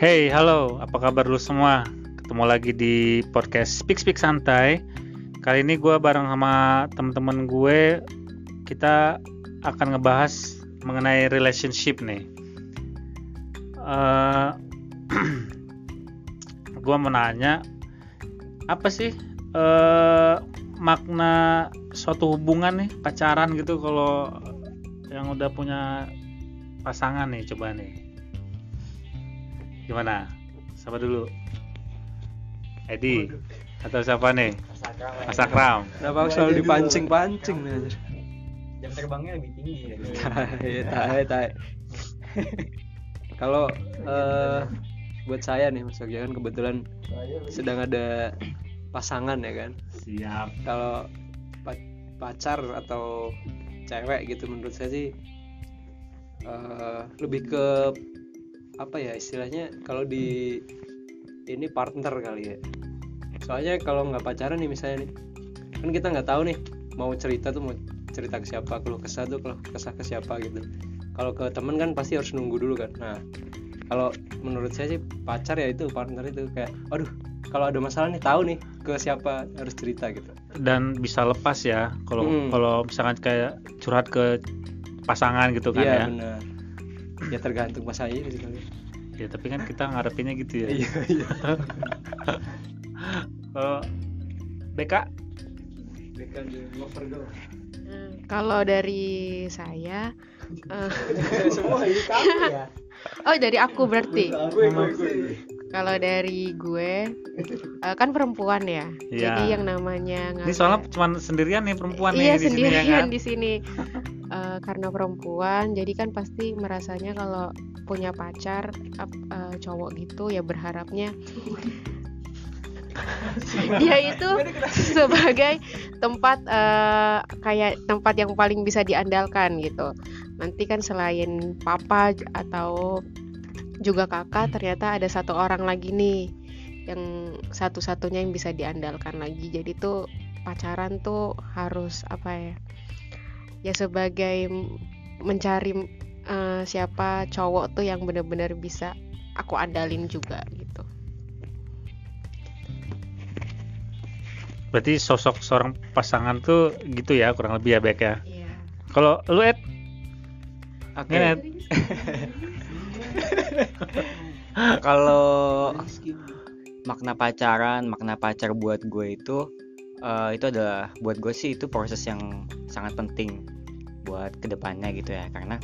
Hey, halo, apa kabar lu semua? Ketemu lagi di podcast Speak Speak Santai. Kali ini gue bareng sama temen-temen gue, kita akan ngebahas mengenai relationship nih. Uh, gue menanya, apa sih uh, makna suatu hubungan nih, pacaran gitu kalau yang udah punya pasangan nih, coba nih Gimana? Siapa dulu? Edi atau siapa nih? Mas Akram. Kenapa selalu dipancing-pancing nih? Jam terbangnya lebih tinggi. Tai, tai, tai. Kalau uh, buat saya nih Mas Okja kan kebetulan sedang ada pasangan ya kan. Siap. Kalau pacar atau cewek gitu menurut saya sih uh, lebih ke apa ya istilahnya kalau di ini partner kali ya. Soalnya kalau nggak pacaran nih misalnya nih kan kita nggak tahu nih mau cerita tuh mau cerita ke siapa kalau kesah tuh kalau kesah ke siapa gitu. Kalau ke temen kan pasti harus nunggu dulu kan. Nah kalau menurut saya sih pacar ya itu partner itu kayak aduh kalau ada masalah nih tahu nih ke siapa harus cerita gitu. Dan bisa lepas ya kalau hmm. kalau misalkan kayak curhat ke pasangan gitu kan iya, ya. benar ya tergantung gitu kali ya tapi kan kita ngarepinnya gitu ya. Iya iya. Uh, BK BK lover girl. Hmm, kalau dari saya uh, semua ini kamu ya? Oh dari aku berarti? Kalau dari gue uh, kan perempuan ya, ya. jadi yang namanya ini soalnya cuma sendirian nih perempuan iya nih sendirian di sini, ya kan? di sini uh, karena perempuan jadi kan pasti merasanya kalau punya pacar uh, cowok gitu ya berharapnya dia itu sebagai tempat uh, kayak tempat yang paling bisa diandalkan gitu. Nanti kan selain papa atau juga kakak ternyata ada satu orang lagi nih yang satu-satunya yang bisa diandalkan lagi. Jadi tuh pacaran tuh harus apa ya ya sebagai mencari uh, siapa cowok tuh yang benar-benar bisa aku andalin juga gitu. Berarti sosok seorang pasangan tuh gitu ya kurang lebih ya Bek ya. Iya. Kalau lu Ed? Oke. Okay. Kalau makna pacaran, makna pacar buat gue itu uh, itu adalah buat gue sih itu proses yang sangat penting buat ke depannya gitu ya. Karena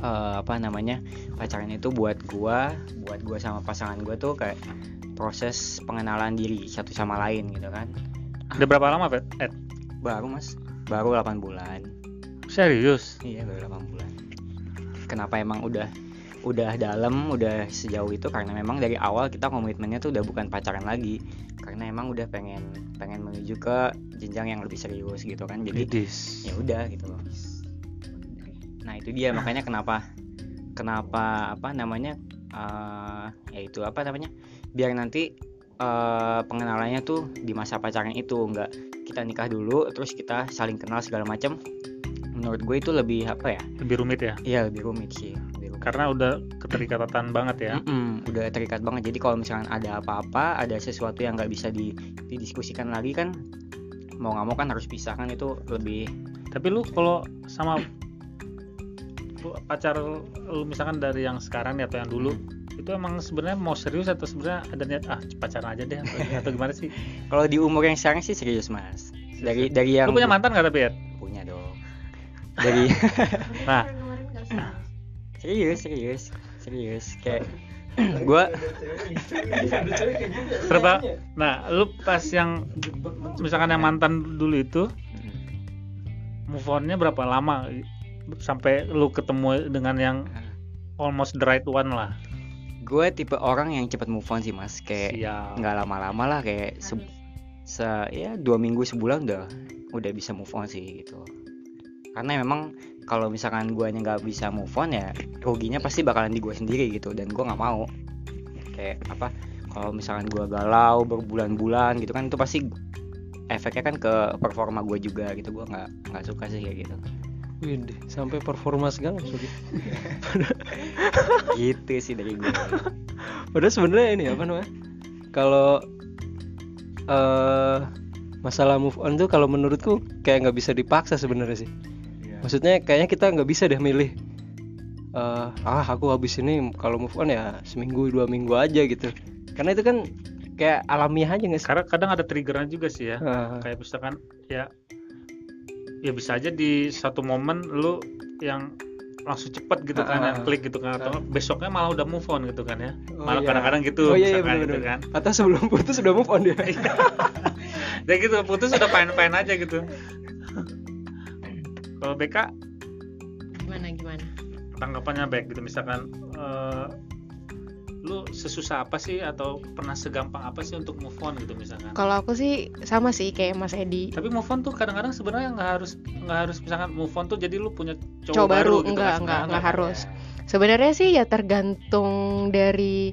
uh, apa namanya pacaran itu buat gue buat gue sama pasangan gue tuh kayak proses pengenalan diri satu sama lain gitu kan. Udah berapa lama Pet? Ed? baru mas. Baru 8 bulan. Serius? Iya baru 8 bulan. Kenapa emang udah udah dalam udah sejauh itu karena memang dari awal kita komitmennya tuh udah bukan pacaran lagi. Karena emang udah pengen pengen menuju ke jenjang yang lebih serius gitu kan. Jadi ya udah gitu loh. Nah itu dia. Makanya kenapa kenapa apa namanya uh, ya itu apa namanya biar nanti uh, pengenalannya tuh di masa pacaran itu nggak kita nikah dulu terus kita saling kenal segala macam menurut gue itu lebih apa ya? Lebih rumit ya? Iya lebih rumit sih karena udah keterikatan banget ya. Mm -mm, udah terikat banget. Jadi kalau misalkan ada apa-apa ada sesuatu yang nggak bisa di, didiskusikan lagi kan mau nggak mau kan harus pisah kan itu lebih tapi lu kalau sama pacar lu misalkan dari yang sekarang nih atau yang dulu hmm. itu emang sebenarnya mau serius atau sebenarnya ada niat ah pacaran aja deh atau, atau gimana sih? Kalau di umur yang sekarang sih serius mas. Dari dari yang lu punya mantan nggak tapi ya punya dong. Dari nah serius serius serius. Kayak gue serba nah lu pas yang misalkan yang mantan dulu itu move onnya berapa lama? Sampai lu ketemu dengan yang almost the right one lah. Gue tipe orang yang cepat move on sih mas. Kayak nggak lama-lama lah kayak se, se ya dua minggu sebulan udah udah bisa move on sih gitu karena memang kalau misalkan gue nggak bisa move on ya ruginya pasti bakalan di gue sendiri gitu dan gue nggak mau kayak apa kalau misalkan gue galau berbulan-bulan gitu kan itu pasti efeknya kan ke performa gue juga gitu gue nggak nggak suka sih kayak gitu Widih, sampai performa segala maksudnya. gitu sih dari gue Padahal sebenarnya ini apa namanya? Kalau eh masalah move on tuh kalau menurutku kayak nggak bisa dipaksa sebenarnya sih. Iya. Maksudnya kayaknya kita nggak bisa deh milih. eh ah aku habis ini kalau move on ya seminggu dua minggu aja gitu. Karena itu kan kayak alamiah aja nggak sih? Karena kadang ada triggernya juga sih ya. Ah, Kayak misalkan ya ya bisa aja di satu momen lu yang langsung cepet gitu kan, Ah, yang klik gitu kan, atau besoknya malah udah move on gitu kan ya. Oh, malah iya. kadang-kadang gitu, Oh iya, iya misalkan gitu kan. Atau sebelum putus sudah move on dia. Ya gitu, putus udah fine-fine aja gitu. Kalau BK Gimana gimana? tanggapannya baik gitu misalkan eh, lu sesusah apa sih atau pernah segampang apa sih untuk move on gitu misalkan Kalau aku sih sama sih kayak Mas Edi. tapi move on tuh kadang-kadang sebenarnya nggak harus nggak harus misalkan move on tuh jadi lu punya cowok, Cowok baru, gitu enggak, kan, enggak, sebenarnya enggak kan. harus. Sebenarnya sih ya tergantung dari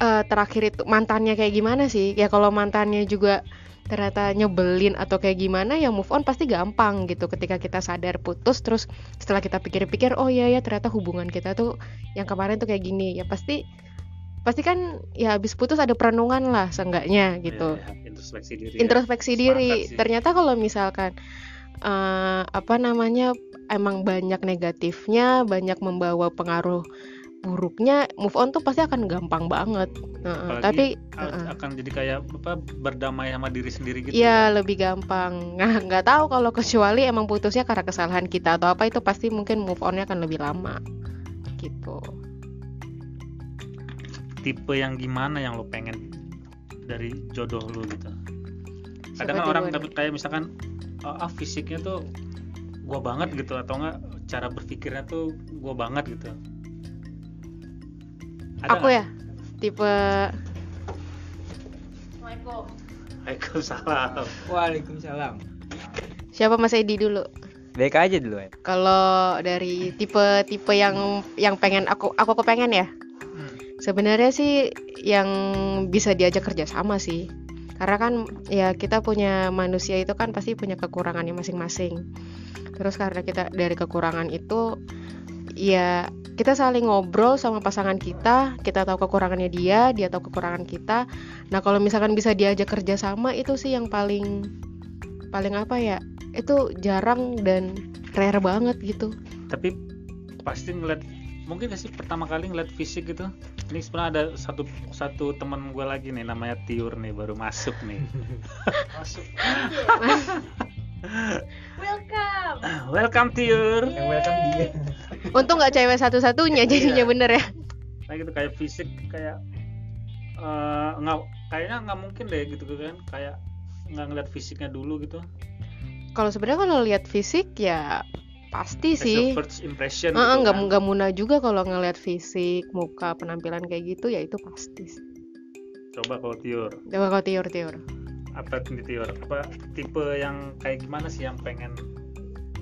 eh, terakhir itu mantannya kayak gimana sih? Ya kalau mantannya juga ternyata nyebelin atau kayak gimana ya move on pasti gampang gitu ketika kita sadar putus terus setelah kita pikir-pikir oh iya ya ternyata hubungan kita tuh yang kemarin tuh kayak gini ya pasti pasti kan ya habis putus ada perenungan lah seenggaknya gitu Iya, introspeksi diri ya. introspeksi diri. Sepakat sih. Ternyata kalau misalkan eh, apa namanya emang banyak negatifnya, banyak membawa pengaruh buruknya, move on tuh pasti akan gampang banget. Apalagi tapi heeh. akan jadi kayak apa berdamai sama diri sendiri gitu ya lebih gampang. Nah, nggak tahu kalau kecuali emang putusnya karena kesalahan kita atau apa itu pasti mungkin move onnya akan lebih lama. Gitu. tipe yang gimana yang lo pengen dari jodoh lo gitu Siapa kan orang duluan dapat kayak misalkan ah ah, fisiknya tuh gua banget gitu atau enggak cara berpikirnya tuh gua banget gitu Ada Aku nggak? ya tipe Waalaikumsalam Waalaikumsalam. siapa Mas Edi dulu? baik aja dulu ya Kalau dari tipe-tipe yang yang pengen aku aku kepengen ya. Hmm. Sebenarnya sih yang bisa diajak kerjasama sih. Karena kan ya kita punya manusia itu kan pasti punya kekurangannya masing-masing. Terus karena kita dari kekurangan itu ya kita saling ngobrol sama pasangan kita, kita tahu kekurangannya dia, dia tahu kekurangan kita. Nah, kalau misalkan bisa diajak kerjasama itu sih yang paling paling apa ya? Itu jarang dan rare banget gitu. tapi pasti ngeliat mungkin sih pertama kali ngeliat fisik gitu ini sebenarnya ada satu satu teman gue lagi nih namanya Tiur nih baru masuk nih Masuk. Welcome. welcome Tiur Yang welcome dia. Untung nggak cewek satu-satunya jadinya Iya. bener ya. nah gitu kayak fisik kayak eh, nggak kayaknya nggak mungkin deh gitu kan kayak nggak ngeliat fisiknya dulu gitu Kalau sebenarnya kalau lihat fisik ya pasti As sih. first impression Heeh, gitu nggak kan. nggak muna juga kalau ngelihat fisik, muka, penampilan kayak gitu ya itu pasti. coba kalau Tiur Coba kau tiur-tiur. Apa Tiur apa tipe yang kayak gimana sih yang pengen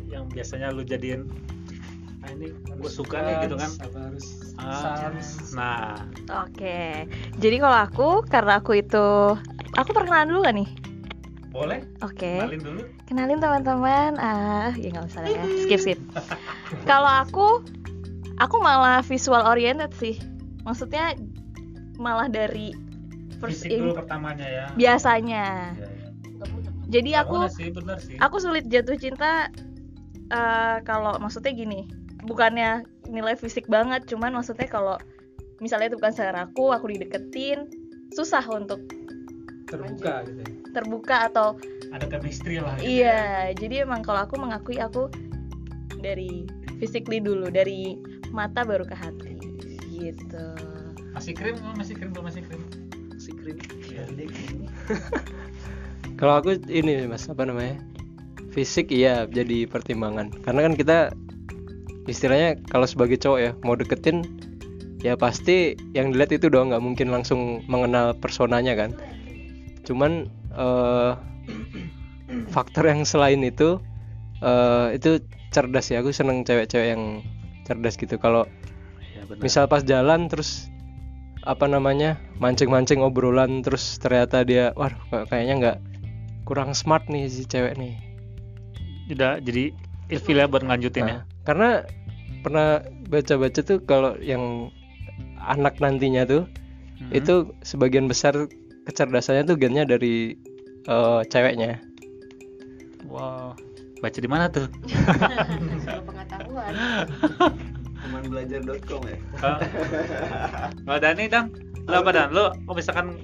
yang biasanya lu jadiin ah ini gue suka nih gitu kan Apa harus Ah, nah Oke. Jadi kalau aku karena aku itu aku perkenalan dulu gak nih? boleh Oke. kenalin dulu Kenalin teman-teman. Ah, ya nggak usah lah ya. Skip skip. kalau aku aku malah visual oriented sih. Maksudnya malah dari first fisik dulu pertamanya ya biasanya. Ya, ya. Jadi aku sih bener sih aku sulit jatuh cinta eh, kalau maksudnya gini bukannya nilai fisik banget cuman maksudnya kalau misalnya itu bukan selera aku aku dideketin susah untuk terbuka gitu. ya. terbuka atau ada chemistry lah gitu ya. iya jadi emang kalau aku mengakui aku dari physically dulu dari mata baru ke hati gitu masih krim masih krim belum masih krim Iya. Kalau aku ini mas apa namanya? Fisik iya jadi pertimbangan. Karena kan kita istilahnya kalau sebagai cowok ya mau deketin ya pasti yang dilihat itu doang nggak mungkin langsung mengenal personanya kan? Cuman eh, faktor yang selain itu eh, itu cerdas ya. Aku seneng cewek-cewek yang cerdas gitu. Kalau ya, misal pas jalan terus apa namanya mancing-mancing obrolan terus ternyata dia wah kayaknya nggak kurang smart nih si cewek nih udah jadi ilfil ya buat ngelanjutin ya Nah, karena pernah baca-baca tuh kalau yang anak nantinya tuh Mhm. itu sebagian besar kecerdasannya tuh gennya dari eh, ceweknya. wow baca di mana tuh pengetahuan temanbelajar.com ya. Kalau Dani dang. Lo apa dan lo oh, misalkan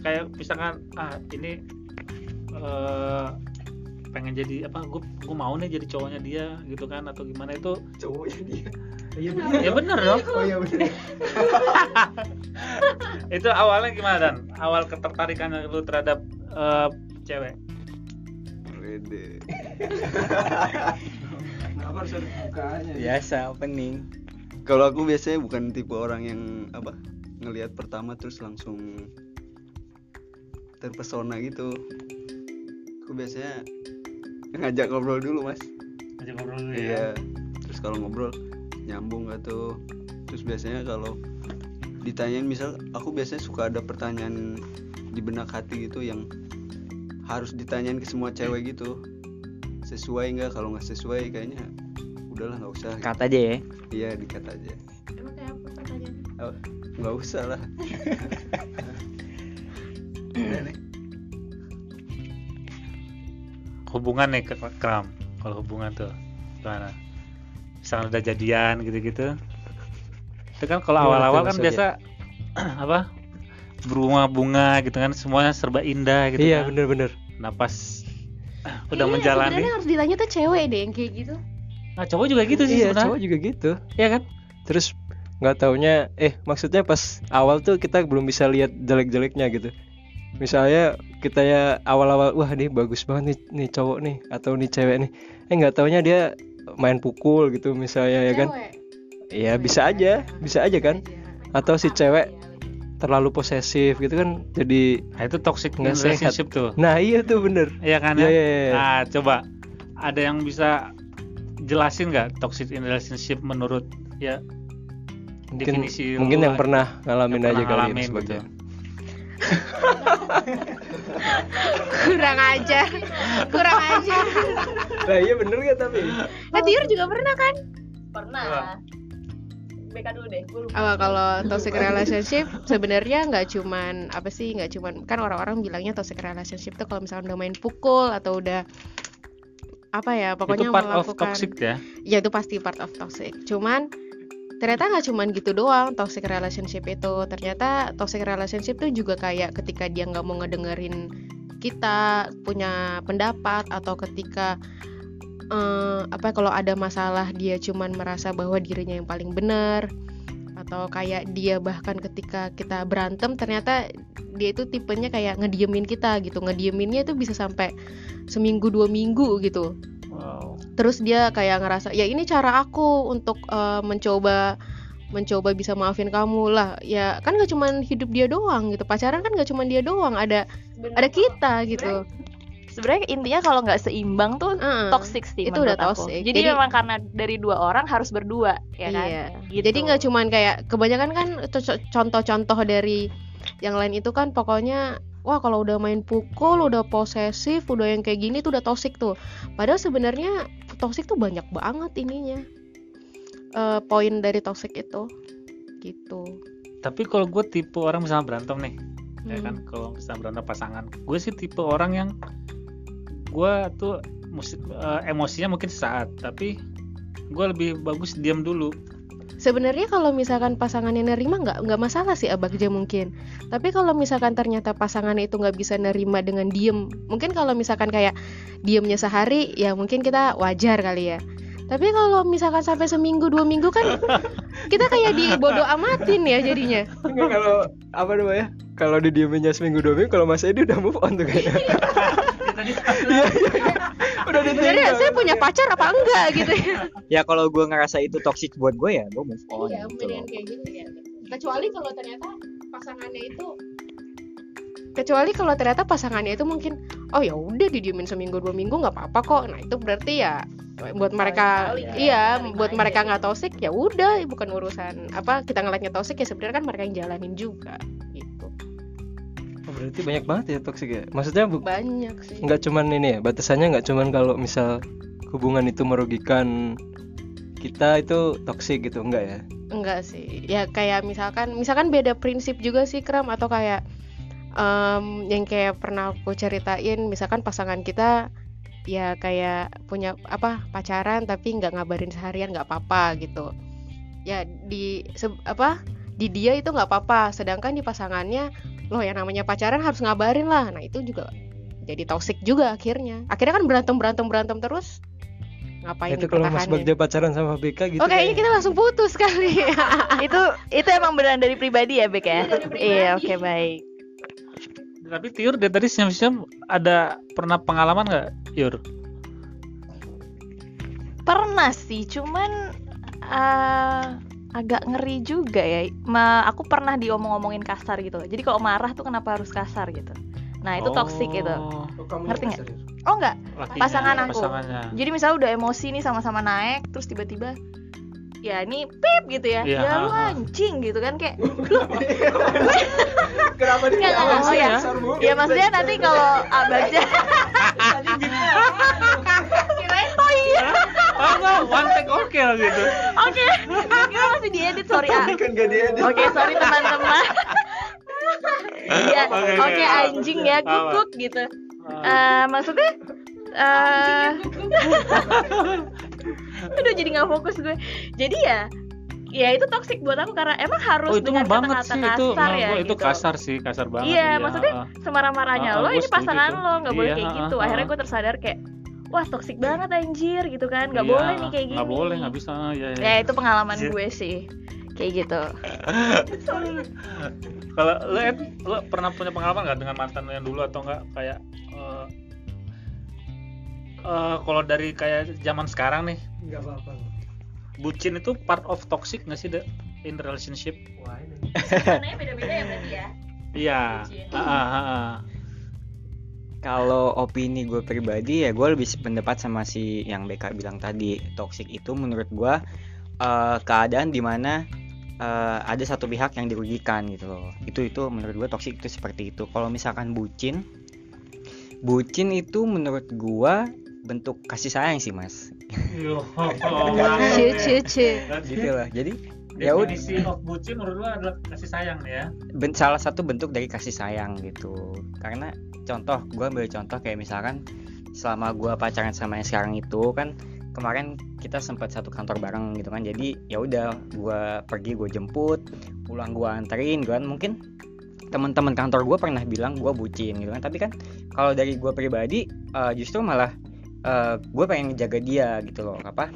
kayak misalkan ah ini eh pengen jadi apa gue gue mau nih jadi cowoknya dia gitu kan atau gimana itu cowoknya dia. Iya ya bener dong. Oh iya bener. Itu awalnya gimana dan awal ketertarikan lu terhadap eh, cewek? Wede. Kenapa harus ada bukaannya? biasa opening kalau aku biasanya bukan tipe orang yang apa ngelihat pertama terus langsung terpesona gitu. Aku biasanya ngajak ngobrol dulu mas. Ajak ngobrol dulu ya. iya. Terus kalau ngobrol nyambung gak tuh? Terus biasanya kalau ditanyain misal aku biasanya suka ada pertanyaan di benak hati gitu yang harus ditanyain ke semua cewek gitu. Sesuai nggak? Kalau nggak sesuai kayaknya udahlah nggak usah. Kata aja ya. Iya dikat aja. Emang kayak apa pertanyaannya? Oh, nggak usah lah. Udah nih. hubungan nih ke kram. Kalau hubungan tuh gimana? Misalnya udah jadian gitu-gitu. Itu kan kalau tuh awal-awal kan biasa apa? Berbunga-bunga gitu kan semuanya serba indah gitu iya kan. bener-bener. nah pas udah Iya, menjalani sebenarnya harus ditanya tuh cewek deh yang kayak gitu nah cowok juga gitu sih Iya sebenarnya cowok juga gitu. Iya kan Terus nggak taunya eh maksudnya pas awal tuh kita belum bisa lihat jelek-jeleknya gitu. Misalnya kita ya awal-awal wah nih bagus banget nih nih cowok nih atau nih cewek nih. Eh nggak taunya dia main pukul gitu misalnya ya kan. Cewek. Iya bisa aja, bisa aja kan. Atau si cewek terlalu posesif gitu kan jadi nah, itu toxic Nggak sehat. relationship tuh nah iya tuh bener Iya kan Iya, ya? iya, iya. Nah, coba ada yang bisa jelasin nggak toxic in relationship menurut ya mungkin definisi mungkin yang pernah ngalamin yang aja pernah kali ini ngalamin sebagai gitu. kurang ajar kurang ajar Lah iya bener gak tapi? Nah Tiur juga pernah kan? Pernah. BK dulu deh. Oh, kalau toxic relationship sebenarnya nggak cuman apa sih nggak cuman kan orang-orang bilangnya toxic relationship tuh kalau misalnya udah main pukul atau udah apa ya pokoknya itu part of melakukan toxic ya? Ya itu pasti part of toxic. Cuman ternyata nggak cuman gitu doang toxic relationship itu. Ternyata toxic relationship tuh juga kayak ketika dia nggak mau ngedengerin kita punya pendapat atau ketika eh, apa kalau ada masalah dia cuman merasa bahwa dirinya yang paling benar atau kayak dia bahkan ketika kita berantem ternyata dia itu tipenya kayak ngediemin kita gitu. Ngedieminnya itu bisa sampai seminggu dua minggu gitu. Wow. Terus dia kayak ngerasa ya ini cara aku untuk eh, mencoba mencoba bisa maafin kamu lah. Ya kan gak cuman hidup dia doang gitu. Pacaran kan gak cuman dia doang. Ada ada kita gitu Sebenarnya intinya kalau nggak seimbang tuh Heeh. toxic sih Itu menurut udah aku. toxic. Jadi, Jadi- memang karena dari dua orang harus berdua ya kan. Iya. Gitu. Jadi nggak cuman kayak kebanyakan kan co- contoh-contoh dari yang lain itu kan pokoknya wah kalau udah main pukul, udah posesif, udah yang kayak gini tuh udah toxic tuh. Padahal sebenarnya toxic tuh banyak banget ininya. Eh, poin dari toxic itu gitu. tapi kalau gue tipe orang misalnya berantem nih ya Hmm. kan kalau misalnya berantem pasangan gue sih tipe orang yang gue tuh mus- eh, emosinya mungkin sesaat tapi gue lebih bagus diam dulu Sebenarnya kalau misalkan pasangannya nerima nggak nggak masalah sih abagja mungkin. Tapi kalau misalkan ternyata pasangannya itu nggak bisa nerima dengan diem, mungkin kalau misalkan kayak diemnya sehari ya mungkin kita wajar kali ya. Tapi kalau misalkan sampai seminggu dua minggu kan kita kayak dibodoh amatin ya jadinya. Enggak kalau apa namanya kalau didieminnya seminggu dua minggu kalau Mas Edi udah move on tuh kayaknya Iya, iya, iya. udah ditinggal saya punya pacar apa enggak gitu ya. ya kalau gue ngerasa itu toxic buat gue ya gue move on Iya, gitu loh. kayak gitu ya. Kecuali kalau ternyata pasangannya itu kecuali kalau ternyata pasangannya itu mungkin oh ya udah didiemin seminggu dua minggu nggak apa-apa kok. Nah itu berarti ya buat mereka kali ya, iya buat mereka nggak toxic ya udah bukan urusan apa kita ngeliatnya toxic ya sebenarnya kan mereka yang jalanin juga gitu. Oh, berarti banyak banget ya toxic ya? Maksudnya bu- banyak sih. nggak cuman ini ya batasannya nggak cuman kalau misal hubungan itu merugikan kita itu toksik gitu enggak ya? Enggak sih. Ya kayak misalkan misalkan beda prinsip juga sih Kram atau kayak em, yang kayak pernah aku ceritain misalkan pasangan kita ya kayak punya apa pacaran tapi nggak ngabarin seharian nggak apa-apa gitu. Ya di se- apa di dia itu nggak apa-apa sedangkan di pasangannya loh yang namanya pacaran harus ngabarin lah. Nah, itu juga jadi toxic juga akhirnya. Akhirnya kan berantem berantem berantem terus. Ngapain itu kalau Mas? Bagja pacaran sama BK gitu Oh kayaknya kita langsung putus kali. itu itu emang beneran dari pribadi ya Bek ya iya oke baik Tapi Tiur dari tadi siam-siam ada pernah pengalaman nggak, Yur? pernah sih cuman eh, agak ngeri juga ya Ma, aku pernah diomong-omongin kasar gitu loh jadi kalau marah tuh kenapa harus kasar gitu nah itu toxic itu Oh, Ngerti nggak? oh enggak lakinya, Pasangan aku. Pasangannya. jadi misalnya udah emosi nih sama-sama naik terus tiba-tiba ya ini pip gitu ya Iya, ya lu anjing gitu kan kayak Kenapa Nggak, nggak, nggak. Oh, ya. ya maksudnya nanti kalau abangnya kirain oh iya Oh enggak, one take oke lah gitu. oke kira masih diedit sorry ah kan gak diedit Oke, sorry teman-teman. Iya, Oke, oke oke. anjing ya, guguk gitu. Ah. Eh, maksudnya eh Aduh jadi nggak fokus gue. Jadi ya ya itu toxic buat aku karena emang harus Oh itu dengan kata-kata itu, kasar nah, ya itu gitu. kasar sih, kasar banget. Iya, maksudnya ah. semarah-marahnya Ah, lo ini pasangan tuh. lo nggak boleh Iya, kayak ah, gitu. Akhirnya gue tersadar kayak wah toxic banget anjir gitu kan nggak Iya, boleh nih kayak gini. Nggak boleh, nggak bisa. Ya, ya. Ya itu pengalaman Iya. gue sih kayak gitu. Kalau lo, lo pernah punya pengalaman nggak dengan mantan lo yang dulu atau enggak kayak eh eh, kalau dari kayak zaman sekarang nih, Enggak apa-apa bucin itu part of toxic nggak sih de, in relationship? Wah ini beda-beda ya berarti ya. Iya. Ah, ah, ah. Kalau opini gue pribadi ya gue lebih sependapat sama si yang BK bilang tadi toxic itu menurut gue eh, keadaan di mana eh, ada satu pihak yang dirugikan gitu loh itu itu menurut gue toxic itu seperti itu kalau misalkan bucin bucin itu menurut gue bentuk kasih sayang sih mas. Cie cie cie. gitu lah. Jadi ya udah. Definisi of bucin menurut lo adalah kasih sayang ya. ben- salah satu bentuk dari kasih sayang gitu. Karena contoh gue ambil contoh kayak misalkan selama gue pacaran sama yang sekarang itu kan kemarin kita sempat satu kantor bareng gitu kan. Jadi ya udah gue pergi gue jemput pulang gue anterin gitu kan. Mungkin teman-teman kantor gue pernah bilang gue bucin gitu kan. Tapi kan kalau dari gue pribadi eh, justru malah gue pengen jaga dia gitu loh apa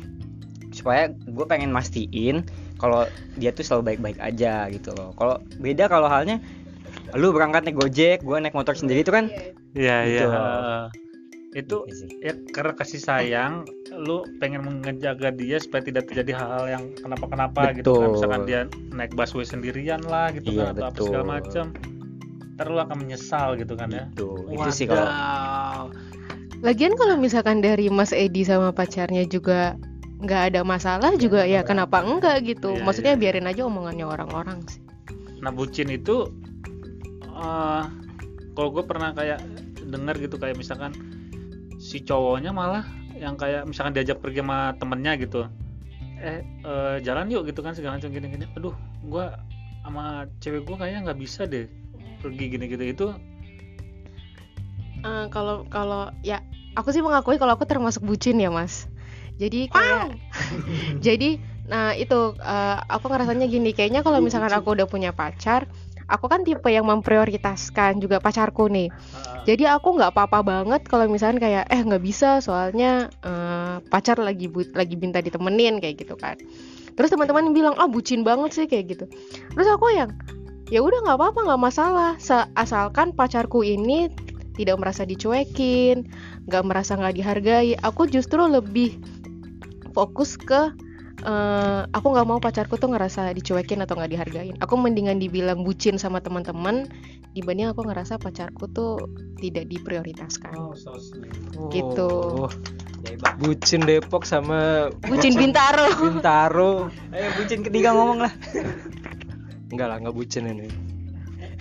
supaya gue pengen mastiin kalau dia tuh selalu baik-baik aja gitu loh kalau beda kalau halnya lu berangkat naik gojek gue naik motor sendiri itu kan Iya, iya. Gitu. Itu Iya ya karena kasih sayang lu pengen menjaga dia supaya tidak terjadi hal-hal yang kenapa-kenapa gitu kan Betul. misalkan dia naik busway sendirian lah gitu Iya, kan atau apa betul. segala macam ntar lu akan menyesal gitu kan ya Tuh, itu sih kalau. Lagian kalau misalkan dari Mas Edi sama pacarnya juga nggak ada masalah juga ya kenapa enggak gitu? Iya, Maksudnya iya. biarin aja omongannya orang-orang sih. nah bucin itu eh kalau gue pernah kayak dengar gitu kayak misalkan si cowoknya malah yang kayak misalkan diajak pergi sama temennya gitu eh eh, jalan yuk gitu kan segala macam gini-gini aduh gue sama cewek gue kayaknya nggak bisa deh pergi gini-gitu itu Eh, kalau kalau ya aku sih mengakui kalau aku termasuk bucin ya Mas. Jadi kayak jadi nah itu eh, aku ngerasanya gini kayaknya kalau misalkan aku udah punya pacar aku kan tipe yang memprioritaskan juga pacarku nih. Jadi aku nggak apa-apa banget kalau misalkan kayak eh nggak bisa soalnya eh, pacar lagi bu- lagi minta ditemenin kayak gitu kan. Terus teman-teman bilang ah bucin banget sih kayak gitu. Terus aku yang ya udah nggak apa-apa nggak masalah asalkan pacarku ini tidak merasa dicuekin nggak merasa nggak dihargai aku justru lebih fokus ke eh, aku nggak mau pacarku tuh ngerasa dicuekin atau nggak dihargain. Aku mendingan dibilang bucin sama teman-teman dibanding aku ngerasa pacarku tuh tidak diprioritaskan. Oh so sweet. Gitu. Oh, bucin Depok sama bucin bintaro. Bintaro. Ayo bucin ketiga ngomong lah. Enggak lah nggak bucin ini.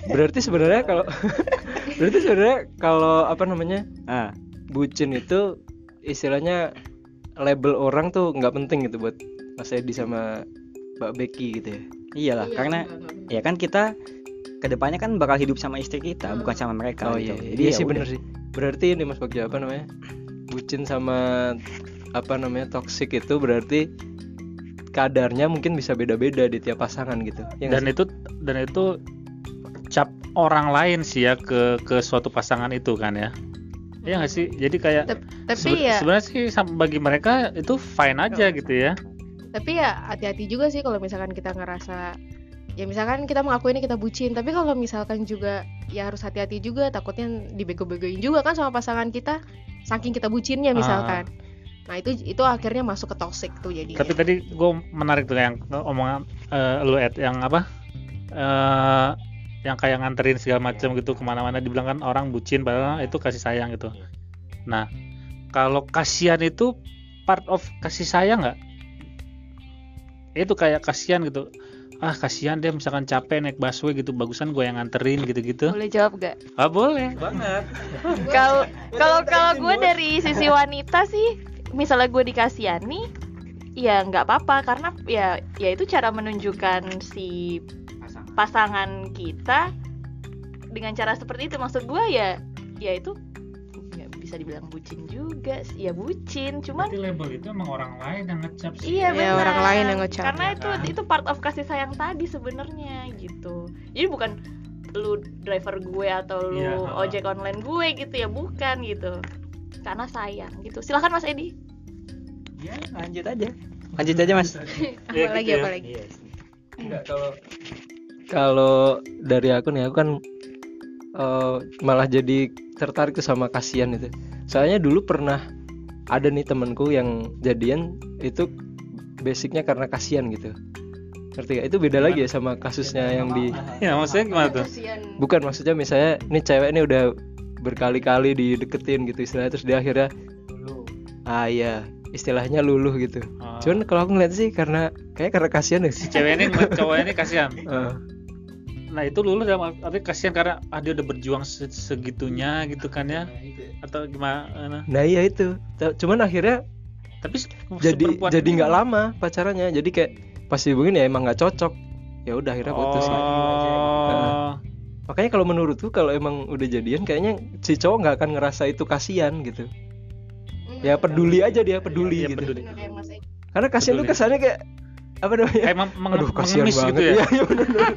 Berarti sebenarnya kalau berarti sebenarnya kalau apa namanya? Ah bucin itu istilahnya label orang tuh nggak penting gitu buat Mas Edi sama Mbak Becky gitu ya iyalah Iya, karena enggak, ya kan kita ke depannya kan bakal hidup sama istri kita Hmm. bukan sama mereka oh gitu. iya, jadi iya ya sih udah. bener sih berarti ini Mas Bagja apa namanya bucin sama apa namanya toxic itu berarti kadarnya mungkin bisa beda-beda di tiap pasangan gitu ya dan sih? itu dan itu cap orang lain sih ya ke ke suatu pasangan itu kan ya Iya nggak sih? Jadi kayak Tep- tapi sebe- ya sebenarnya sih bagi mereka itu fine aja gitu ya. Tapi ya hati-hati juga sih kalau misalkan kita ngerasa ya misalkan kita mengaku ini kita bucin tapi kalau misalkan juga ya harus hati-hati juga takutnya dibego-begoin juga kan sama pasangan kita saking kita bucinnya Ah. misalkan. Nah itu itu akhirnya masuk ke toxic tuh jadi tapi tadi gue menarik tuh yang omongan eh, lu Ed yang apa? Eh yang kayak nganterin segala macam gitu ke mana-mana dibilang kan orang bucin padahal itu kasih sayang gitu. Nah kalau kasihan itu part of kasih sayang nggak? Itu kayak kasihan gitu. Ah kasihan dia misalkan capek naik busway gitu bagusan gue yang nganterin gitu-gitu. Boleh jawab gak ah boleh. Banget. Kalau kalau kalau gue dari sisi wanita sih misalnya gue dikasihani ya nggak apa-apa karena ya ya itu cara menunjukkan si pasangan kita dengan cara seperti itu maksud gue ya ya itu nggak bisa dibilang bucin juga sih. ya bucin cuman Berarti label itu emang orang lain yang ngecap sih Iya Ya, benar. orang lain yang ngecap. Karena itu itu part of kasih sayang tadi sebenarnya gitu. Jadi bukan lu driver gue atau lu Iya, ha. ojek online gue gitu ya bukan gitu. Karena sayang gitu. Silakan Mas Edi. Ya, lanjut aja lanjut aja mas Iya, apalagi gitu ya. apalagi Enggak kalau kalau dari aku nih aku kan eh, malah jadi tertarik tuh sama kasihan itu. Soalnya dulu pernah ada nih temenku yang jadian itu basicnya karena kasihan gitu. Ngerti gak? Itu beda lagi ya sama kasusnya yang di ya maksudnya gimana tuh bukan maksudnya misalnya ini cewek ini udah berkali-kali dideketin gitu istilahnya terus dia akhirnya ah iya istilahnya luluh gitu. Oh. Cuman kalau aku ngeliat sih karena kayak karena kasihan ya sih. cewek ini cowok ini kasihan. Eh, nah itu lulu dalam arti kasihan karena ah dia udah berjuang se- segitunya gitu kan ya? Atau gimana? Nah iya itu. Cuman akhirnya tapi jadi jadi nggak lama pacarannya. Jadi kayak pas dihubungin ya emang nggak cocok. Ya udah akhirnya putus oh. Makanya kalau menurutku kalau emang udah jadian kayaknya si cowok nggak akan ngerasa itu kasihan gitu ya peduli aja dia peduli Iya, gitu peduli. Edi. karena kasihan tuh kesannya kayak apa namanya kayak meng- aduh kasihan mengemis banget gitu ya Iya, iya, bener, bener.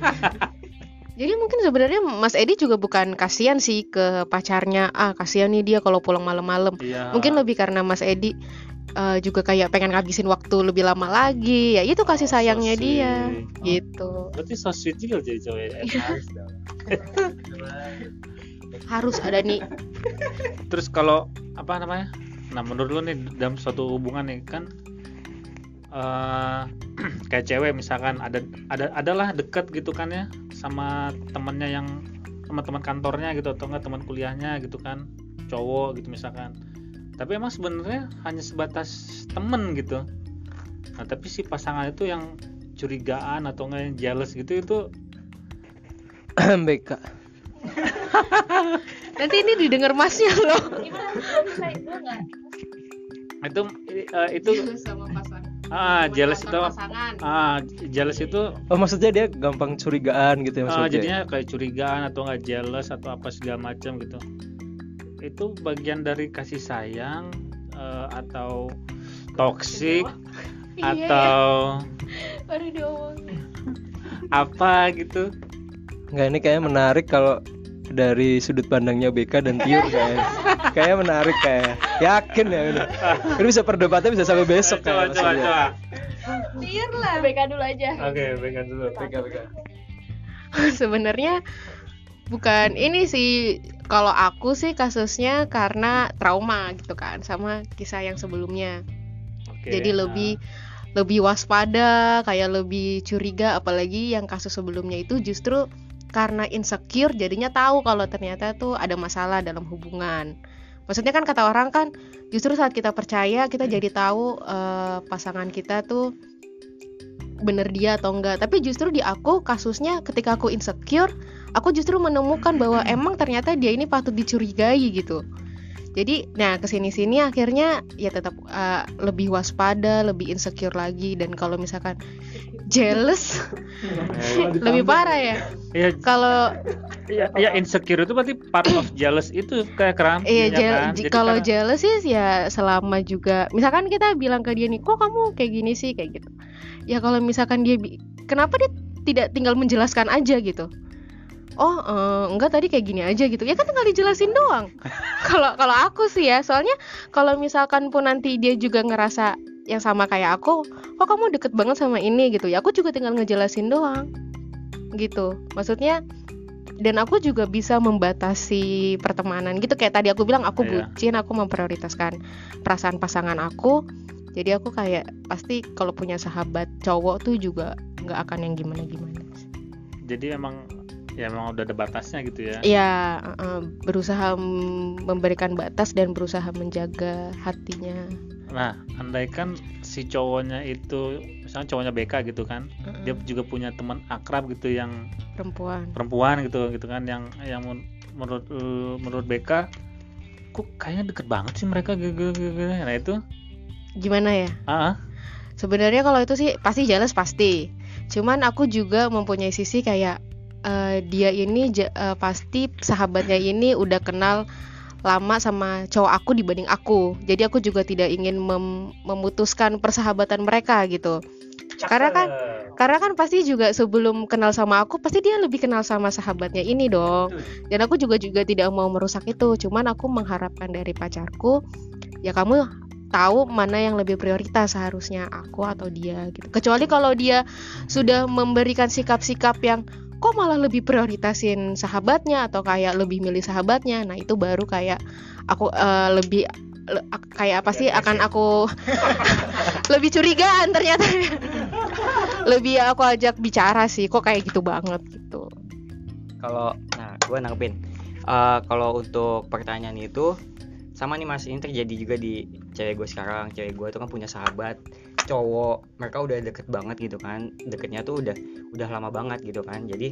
Jadi mungkin sebenarnya Mas Edi juga bukan kasihan sih ke pacarnya. Ah, kasihan nih dia kalau pulang malam-malam. Iya. Mungkin lebih karena Mas Edi eh, juga kayak pengen ngabisin waktu lebih lama lagi. Ya itu kasih Oh, so sayangnya dia. Oh. Gitu. berarti so sweet juga jadi cowok ya Harus ada nih. terus kalau apa namanya nah menurut lu nih dalam suatu hubungan nih kan eh kayak cewek misalkan ada ada adalah deket gitu kan ya sama temennya yang sama teman kantornya gitu atau enggak teman kuliahnya gitu kan cowok gitu misalkan. Tapi emang sebenarnya hanya sebatas temen gitu. Nah tapi si pasangan itu yang curigaan atau enggak yang jealous gitu itu BK Nanti ini didengar Masnya loh. itu eh, itu sama pasangan. ah jealous itu pasangan. ah jealous itu oh maksudnya dia gampang curigaan gitu ya Ah, maksudnya jadinya kayak curigaan atau nggak jealous atau apa segala macam gitu itu bagian dari kasih sayang eh, atau toxic Iya. atau baru diomongin apa gitu nggak ini kayaknya menarik kalau dari sudut pandangnya BK dan Tiur kayaknya kayak menarik kayak. Yakin ya ini ini bisa perdebatannya bisa sampai besok coba kayak coba maksudnya. coba. Clear lah BK dulu aja. Oke pegang dulu. BK BK Sebenarnya bukan ini sih. Kalau aku sih kasusnya karena trauma gitu kan sama kisah yang sebelumnya. Oke, Jadi nah. lebih lebih waspada, kayak lebih curiga. Apalagi yang kasus sebelumnya itu justru karena insecure jadinya tahu kalau ternyata tuh ada masalah dalam hubungan. Maksudnya kan kata orang kan justru saat kita percaya kita jadi tahu eh, pasangan kita tuh bener dia atau enggak. Tapi justru di aku kasusnya ketika aku insecure, aku justru menemukan bahwa emang ternyata dia ini patut dicurigai gitu. jadi nah ke sini sini akhirnya ya tetap uh, lebih waspada lebih insecure lagi dan kalau misalkan jealous lebih parah ya ya kalau ya, ya insecure itu berarti part of jealous itu kayak keram Iya, ya jel- kan? kalau karena- jealous sih ya selama juga misalkan kita bilang ke dia nih, kok kamu kayak gini sih kayak gitu. Ya kalau misalkan dia kenapa dia tidak tinggal menjelaskan aja gitu. Oh, eh, enggak tadi kayak gini aja gitu. Ya kan tinggal dijelasin doang. Kalau kalau aku sih ya, soalnya kalau misalkan pun nanti dia juga ngerasa yang sama kayak aku, kok kamu deket banget sama ini gitu. Ya aku juga tinggal ngejelasin doang. Gitu. Maksudnya dan aku juga bisa membatasi pertemanan gitu kayak tadi aku bilang aku Iya. bucin aku memprioritaskan perasaan pasangan aku jadi aku kayak pasti kalau punya sahabat cowok tuh juga nggak akan yang gimana gimana jadi emang ya emang udah ada batasnya gitu ya ya eh, berusaha memberikan batas dan berusaha menjaga hatinya nah andaikan si cowoknya itu misalnya cowoknya BK gitu kan Mm-mm. dia juga punya teman akrab gitu yang perempuan perempuan gitu gitu kan yang yang men- menurut eh, menurut BK kok kayaknya deket banget sih mereka gitu, gitu. nah itu gimana ya ah ah. Sebenarnya kalau itu sih pasti jelas pasti. Cuman aku juga mempunyai sisi kayak eh, dia ini eh, pasti sahabatnya ini udah kenal lama sama cowok aku dibanding aku. Jadi aku juga tidak ingin mem- memutuskan persahabatan mereka gitu. Karena kan karena kan pasti juga sebelum kenal sama aku pasti dia lebih kenal sama sahabatnya ini dong. Dan aku juga juga tidak mau merusak itu. Cuman aku mengharapkan dari pacarku ya kamu tahu mana yang lebih prioritas seharusnya aku atau dia gitu. Kecuali kalau dia sudah memberikan sikap-sikap yang kok malah lebih prioritasin sahabatnya atau kayak lebih milih sahabatnya. Nah, itu baru kayak aku eh, lebih le- ak- kayak apa sih akan aku lebih curigaan ternyata. lebih aku ajak bicara sih kok kayak gitu banget gitu. kalau nah gue nanggepin Eh, kalau untuk pertanyaan itu sama nih mas ini terjadi juga di cewek gue sekarang cewek gue tuh kan punya sahabat cowok mereka udah deket banget gitu kan. Deketnya tuh udah udah lama banget gitu kan. Jadi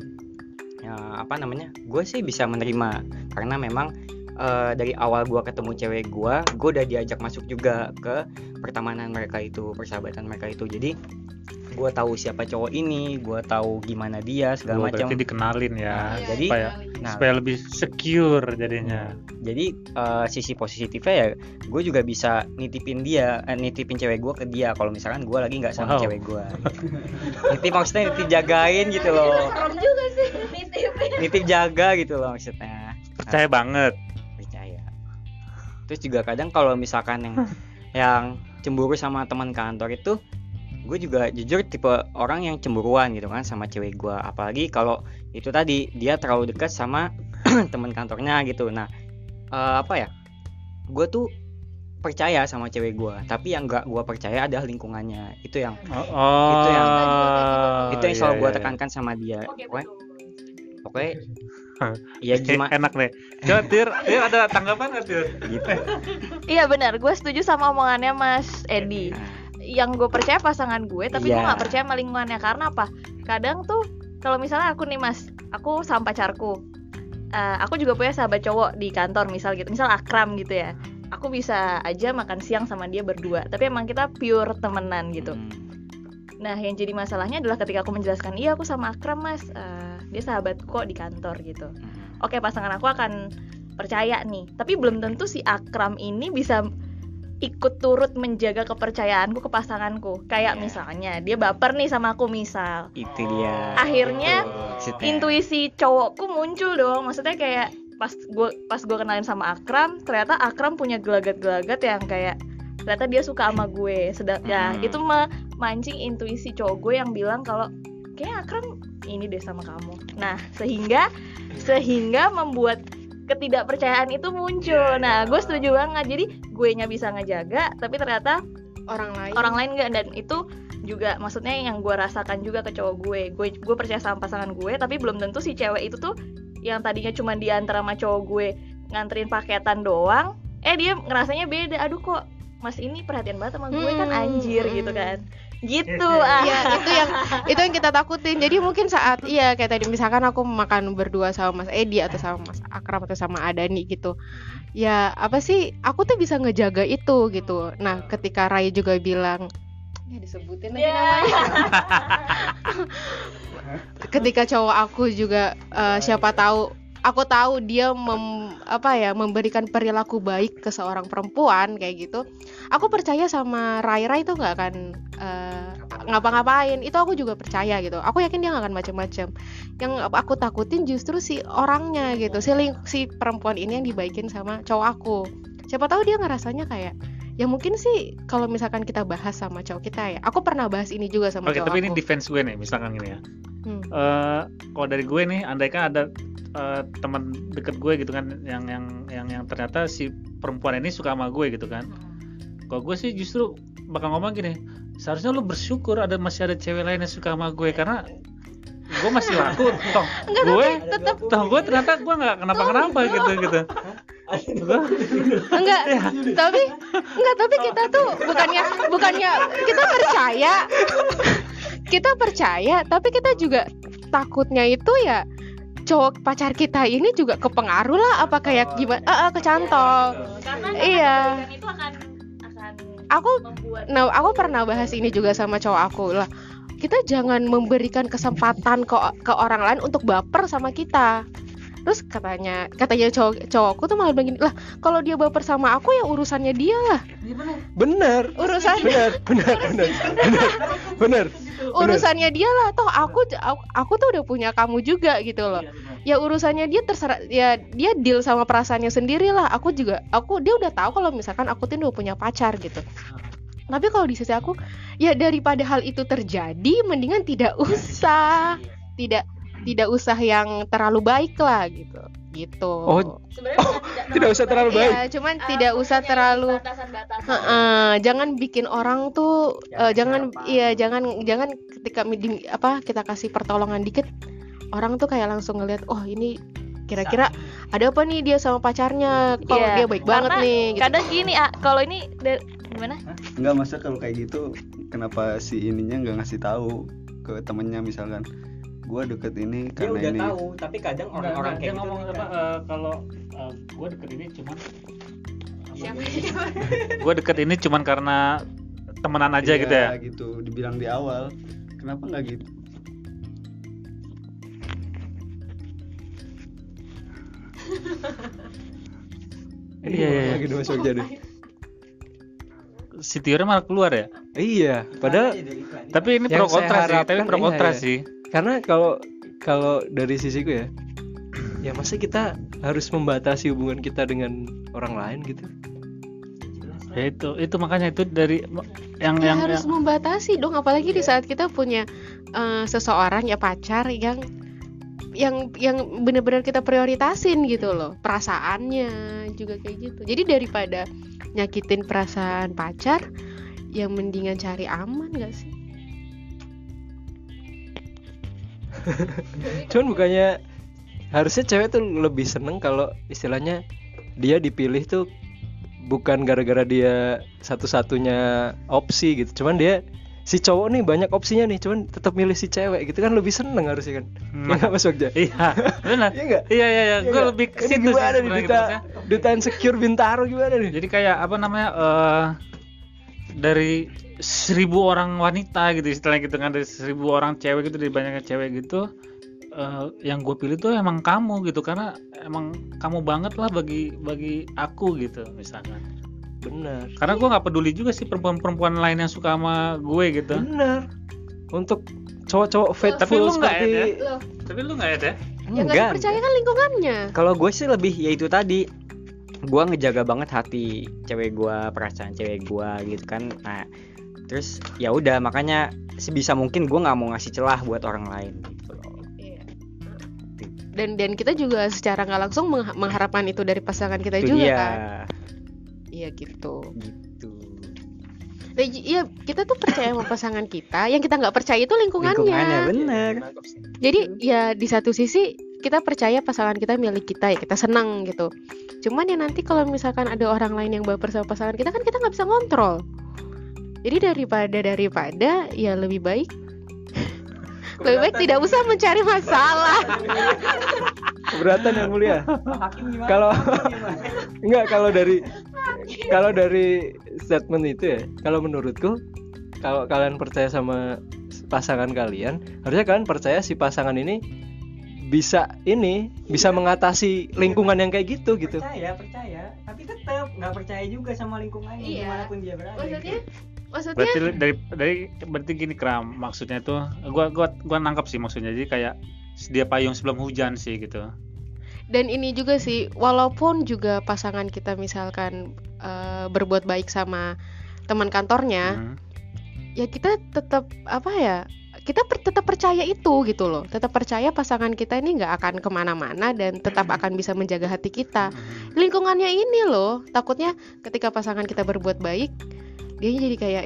ya, apa namanya gue sih bisa menerima. Karena memang eh, dari awal gue ketemu cewek gue gue udah diajak masuk juga ke pertemanan mereka itu persahabatan mereka itu. Jadi gue tahu siapa cowok ini gue tahu gimana dia segala macam. berarti dikenalin ya. Nah, jadi supaya nah supaya lebih secure jadinya. Jadi eh, sisi positifnya ya gue juga bisa nitipin dia eh, nitipin cewek gue ke dia. Kalau misalkan gue lagi nggak sama Wow. cewek gue nitip maksudnya nitip jagain gitu loh. Serem juga sih nitipin nitip jaga gitu loh maksudnya. Percaya banget. Percaya. Terus juga kadang kalau misalkan yang yang cemburu sama teman kantor itu gue juga jujur tipe orang yang cemburuan gitu kan sama cewek gue apalagi kalau itu tadi dia terlalu dekat sama teman kantornya gitu. Nah eh, apa ya? Gue tuh percaya sama cewek gue tapi yang nggak gue percaya adalah lingkungannya. Itu yang oh, oh Itu yang- itu yang iya, selalu gue iya, iya. tekankan sama dia. Oke, pokoknya betul. pokoknya ya gimana? enak deh coba tir tir ada tanggapan nggak tir? Gitu. Iya benar. Gue setuju sama omongannya mas Edi. Nah, yang gue percaya pasangan gue tapi gue Iya. nggak percaya sama lingkungannya. Karena apa? Kadang tuh kalau misalnya aku nih mas aku sama pacarku eh, aku juga punya sahabat cowok di kantor misal gitu. Misal akram gitu ya. Aku bisa aja makan siang sama dia berdua tapi emang kita pure temenan gitu. Hmm. nah yang jadi masalahnya adalah ketika aku menjelaskan iya aku sama akram mas Eh, dia sahabat kok di kantor gitu. Hmm. oke pasangan aku akan percaya nih. Tapi belum tentu si Akram ini bisa ikut turut menjaga kepercayaanku ke pasanganku kayak Iya. misalnya dia baper nih sama aku misal itu dia Akhirnya, Maksudnya. intuisi cowokku muncul dong maksudnya kayak pas gue pas gue kenalin sama Akram ternyata Akram punya gelagat-gelagat yang kayak ternyata dia suka sama gue sedang ya Hmm. itu memancing intuisi cowok gue yang bilang kalau kayak Akram ini deh sama kamu nah sehingga sehingga membuat ketidakpercayaan itu muncul. Nah gue setuju banget. Jadi gue nya bisa ngejaga tapi ternyata Orang lain. orang lain enggak dan itu juga maksudnya yang gue rasakan juga ke cowok gue. Gue gue percaya sama pasangan gue tapi belum tentu si cewek itu tuh yang tadinya cuma diantar sama cowok gue nganterin paketan doang eh dia ngerasanya beda. Aduh kok mas ini perhatian banget sama gue kan? Hmm. anjir gitu kan gitu ah Iya, itu yang itu yang kita takutin. Jadi mungkin saat iya kayak tadi misalkan aku makan berdua sama Mas Edi atau sama Mas Akram atau sama Adani gitu. Ya, apa sih? Aku tuh bisa ngejaga itu gitu. Nah, ketika Rai juga bilang ya disebutin lagi Ya. namanya. ketika cowok aku juga eh, siapa tahu aku tahu dia mem, apa ya memberikan perilaku baik ke seorang perempuan kayak gitu aku percaya sama Rai Rai itu nggak akan eh, ngapa-ngapain. Itu aku juga percaya gitu. Aku yakin dia nggak akan macam-macam yang aku takutin justru si orangnya gitu. Si ling- si perempuan ini yang dibaikin sama cowok aku. Siapa tahu dia ngerasanya kayak ya mungkin sih kalau misalkan kita bahas sama cowok kita ya. Aku pernah bahas ini juga sama Oke, cowok tapi ini aku. defense gue nih, misalkan gini ya. Hmm. Eh, kalau dari gue nih, andaikan ada eh, teman deket gue gitu kan, yang yang yang yang ternyata si perempuan ini suka sama gue gitu kan. Kalau gue sih justru bakal ngomong gini, seharusnya lu bersyukur ada masih ada cewek lain yang suka sama gue karena gue masih laku, toh gue, toh gue ternyata gue nggak kenapa-kenapa gitu gitu. enggak tapi enggak tapi kita tuh bukannya bukannya kita percaya. Kita percaya tapi kita juga takutnya itu ya cowok pacar kita ini juga kepengaruh lah apa kayak gimana ah ah, kecantol karena Iya. kebaikan itu akan akan aku membuat nah aku pernah bahas ini juga sama cowok aku lah. Kita jangan memberikan kesempatan ke ke orang lain untuk baper sama kita. Terus katanya katanya cowok cowokku tuh malah bilang gini lah kalau dia baper sama aku ya urusannya dia lah. Bener. Urusan bener bener bener bener bener. urusannya dia lah. Toh aku aku, aku tuh udah punya kamu juga gitu loh ya urusannya dia terserah ya dia deal sama perasaannya sendiri lah aku juga aku dia udah tahu kalau misalkan aku tuh udah punya pacar gitu. Tapi kalau di sisi aku ya daripada hal itu terjadi mendingan tidak usah. Tidak tidak usah yang terlalu baik lah gitu. Gitu. Oh, sebenarnya Oh, bukan tidak usah terlalu baik. Iya, cuman Eh, tidak usah terlalu batasan-batasan. Heeh, jangan bikin orang tuh eh, jangan iya jangan jangan ketika di- apa kita kasih pertolongan dikit orang tuh kayak langsung ngelihat oh ini kira-kira ada apa nih dia sama pacarnya? Kok Iya, dia baik banget karena nih? Gitu. kadang gini ah kalau ini gimana? Enggak masa kalau kayak gitu kenapa si ininya nggak ngasih tahu ke temennya misalkan? Gua deket ini dia karena udah ini. tahu tapi kadang orang-orang kayak gitu ngomong kan. apa eh, kalau eh, gue deket ini cuman Siapa gue deket ini cuman karena temenan aja Iya, gitu ya? gitu dibilang di awal. Kenapa nggak gitu Iya, iya, iya. lagi dong masuk jadi si Tiornya malah keluar ya? Iya padahal tapi ini pro kontra sih tapi pro kontra iya, iya. sih. Karena kalau kalau dari sisiku ya ya masa kita harus membatasi hubungan kita dengan orang lain gitu? Ya itu itu makanya itu dari yang Ya, yang, harus yang- membatasi dong apalagi di saat kita punya eh, seseorang ya pacar yang yang yang benar-benar kita prioritasin gitu loh. Perasaannya juga kayak gitu. Jadi daripada nyakitin perasaan pacar ya mendingan cari aman gak sih? Cuman bukannya harusnya cewek tuh lebih seneng kalau istilahnya dia dipilih tuh bukan gara-gara dia satu-satunya opsi gitu. Cuman dia si cowok nih banyak opsinya nih cuman tetap milih si cewek gitu kan lebih seneng harusnya kan. Hmm. ya nggak Mas Bagja? Iya. Benar. Iya nggak? iya iya iya. Iya gue lebih ke situ sih gimana nih sebenarnya gitu, duta duta insecure bintaro gimana nih? Jadi kayak apa namanya eh dari seribu orang wanita gitu istilahnya gitu kan dari seribu orang cewek gitu dari banyaknya cewek gitu eh, yang gue pilih tuh emang kamu gitu karena emang kamu banget lah bagi bagi aku gitu misalkan bener. Karena gue nggak peduli juga sih perempuan-perempuan lain yang suka sama gue gitu. Bener. Untuk cowok-cowok Tapi lu faithful nggak seperti ada. loh. Tapi lu nggak ada yang nggak Enggak. dipercaya kan lingkungannya. Kalau gue sih lebih ya itu tadi. Gue ngejaga banget hati cewek gue perasaan cewek gue gitu kan. Nah terus ya udah makanya sebisa mungkin gue nggak mau ngasih celah buat orang lain gitu loh. Iya. dan dan kita juga secara nggak langsung mengha- mengharapkan itu dari pasangan kita itu juga dia. kan iya gitu. Gitu. Nah, j- iya kita tuh percaya sama pasangan kita. Yang kita nggak percaya itu lingkungannya, lingkungannya bener. Jadi ya di satu sisi kita percaya pasangan kita milik kita ya kita senang gitu. Cuman ya nanti kalau misalkan ada orang lain yang baper sama pasangan kita kan kita nggak bisa ngontrol. Jadi daripada daripada ya lebih baik lebih baik tidak usah mencari masalah keberatan yang mulia? Kalau-? Enggak kalau dari kalau dari statement itu ya, kalau menurutku kalau kalian percaya sama pasangan kalian, harusnya kalian percaya si pasangan ini bisa ini bisa mengatasi lingkungan yang kayak gitu gitu. Percaya, percaya, tapi tetap nggak percaya juga sama lingkungannya Iya. di mana pun dia berada. maksudnya maksudnya? Berarti dari dari berarti gini kram maksudnya tuh gua gua gua nangkap sih maksudnya. Jadi kayak sedia payung sebelum hujan sih gitu. dan ini juga sih walaupun juga pasangan kita misalkan eh, berbuat baik sama teman kantornya Hmm. ya kita tetap apa ya kita per- tetap percaya itu gitu loh. Tetap percaya pasangan kita ini nggak akan ke mana-mana dan tetap akan bisa menjaga hati kita. Lingkungannya ini loh takutnya ketika pasangan kita berbuat baik dia jadi kayak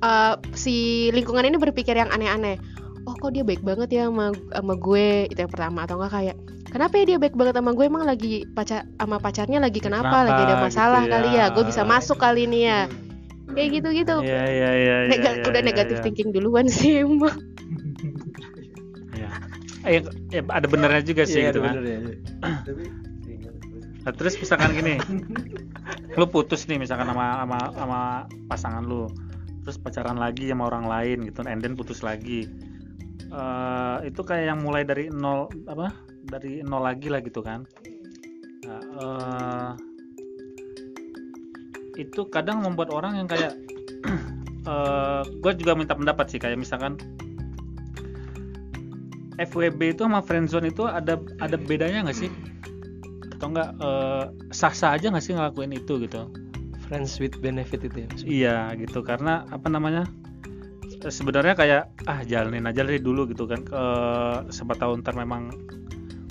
eh, si lingkungan ini berpikir yang aneh-aneh oh kok dia baik banget ya sama sama gue itu yang pertama atau enggak kayak kenapa ya dia baik banget sama gue emang lagi pacar sama pacarnya lagi kenapa, Kenapa lagi ada masalah gitu kali ya. ya gue bisa masuk kali ini ya kayak gitu gitu Iya iya iya. iya, Nega- iya, udah iya, negatif iya. thinking duluan sih emang Iya. Eh, ya, ada benernya juga sih Iya, gitu ada kan. bener ya. Nah, terus misalkan gini, lu putus nih misalkan sama sama sama pasangan lu, terus pacaran lagi sama orang lain gitu, and then putus lagi. Eh, itu kayak yang mulai dari nol apa? Dari nol lagi lah gitu kan. Eh, itu kadang membuat orang yang kayak, gue juga minta pendapat sih kayak misalkan FWB itu sama friendzone itu ada ada bedanya nggak sih? Atau enggak eh, sah-sah aja nggak sih ngelakuin itu gitu? Friends with benefit itu ya. maksudnya. Iya gitu karena apa namanya? eh, Sebenarnya kayak ah jalanin aja dari dulu gitu kan. Ke siapa tahu ntar memang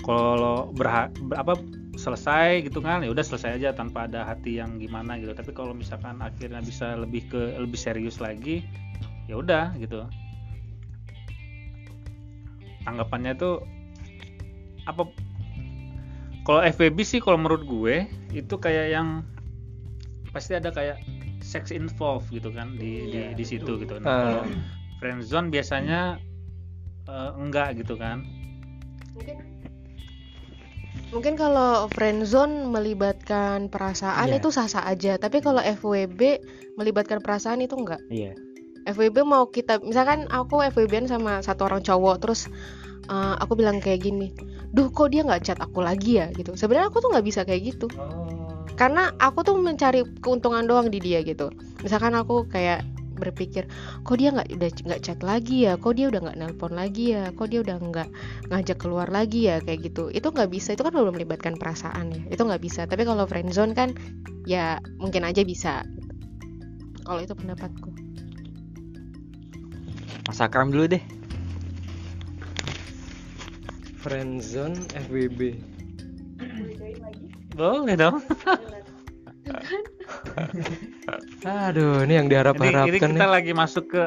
kalau berha ber- apa selesai gitu kan ya udah selesai aja tanpa ada hati yang gimana gitu. Tapi kalau misalkan akhirnya bisa lebih ke lebih serius lagi ya udah gitu. Tanggapannya tuh apa kalau FWB sih kalau menurut gue itu kayak yang pasti ada kayak sex involved gitu kan di di, di situ gitu. Nah, Ah. kalau friendzone biasanya eh, enggak gitu kan. mungkin mungkin kalau friendzone melibatkan perasaan Iya. itu sah-sah aja tapi kalau FWB melibatkan perasaan itu enggak Iya. FWB mau kita misalkan aku FWB sama satu orang cowok terus eh, aku bilang kayak gini duh kok dia nggak chat aku lagi ya gitu. Sebenarnya aku tuh nggak bisa kayak gitu. Karena aku tuh mencari keuntungan doang di dia gitu. Misalkan aku kayak berpikir kok dia nggak udah nggak chat lagi ya? Kok dia udah nggak nelpon lagi ya? Kok dia udah nggak ngajak keluar lagi ya? Kayak gitu. Itu nggak bisa itu kan belum melibatkan perasaan ya. Itu nggak bisa. Tapi kalau friendzone kan ya mungkin aja bisa. Kalau itu pendapatku. Mas Akram dulu deh. Friendzone FWB. Boleh dong. Aduh, ini yang Ini, ini diharap-harapkan kita nih. lagi masuk ke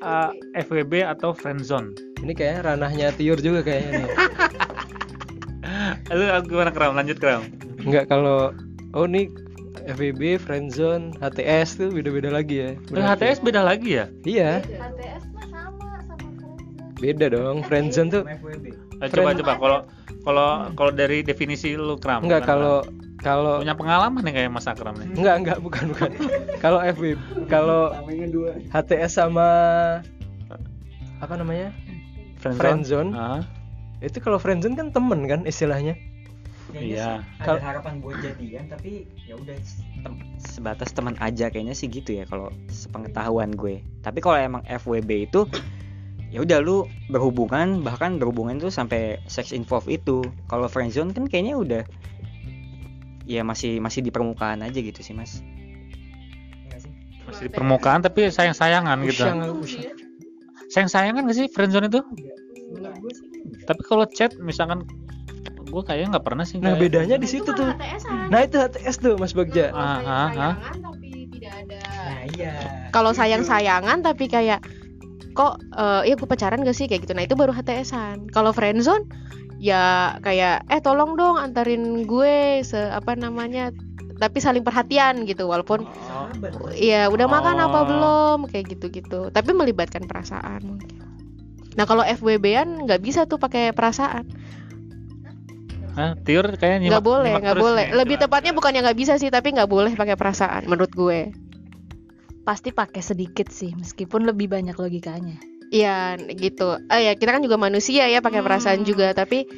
uh, FWB atau friendzone. Ini kayaknya ranahnya Tiur juga kayaknya nih. Lu gimana kram? Lanjut kram. Enggak kalau oh ini FWB, friendzone, HTS tuh beda-beda lagi ya. Terus berarti. HTS beda lagi ya? Iya, HTS mah sama sama beda dong. Friendzone tuh FWB. Eh, coba coba kalau kalau kalau dari definisi lu kram. enggak kalau kalau punya pengalaman nih kayak Mas Akram nih. enggak enggak bukan bukan. kalau FWB kalau. HTS sama apa namanya? Friendzone. Ah, Itu kalau friendzone kan temen kan istilahnya. iya. Ada harapan buat jadian tapi ya udah Tem- sebatas teman aja kayaknya sih gitu ya kalau sepengetahuan gue. Tapi kalau emang FWB itu ya udah lu berhubungan bahkan berhubungan tuh sampai sex involved itu. Kalau friendzone kan kayaknya udah ya masih masih di permukaan aja gitu sih mas. Sih? Masih di permukaan tapi sayang-sayangan gitu. Usyang aku usyang. Sayang-sayangan gak sih friendzone itu? Gue sih Tapi kalau chat misalkan gue kayaknya nggak pernah sih. Nah, kayak- bedanya di situ tuh. HTS-an. Nah, itu HTS tuh Mas Bagja. Ah, ah, ah. sayangan tapi tidak ada Nah iya kalau sayang sayangan tapi kayak kok eh ya gue pacaran gak sih kayak gitu nah itu baru HTSan kalau friendzone ya kayak eh tolong dong antarin gue se apa namanya tapi saling perhatian gitu walaupun Iya, udah makan apa Oh. belum? Kayak gitu-gitu. Tapi melibatkan perasaan mungkin. Nah, kalau FWB-an nggak bisa tuh pakai perasaan. Hah, Tiur kayaknya Nggak boleh, nggak boleh. Lebih tepatnya bukan yang nggak bisa sih, tapi nggak boleh pakai perasaan menurut gue. Pasti pakai sedikit sih, meskipun lebih banyak logikanya. Iya, gitu. Ah ya, kita kan juga manusia ya pakai perasaan Hmm. juga, tapi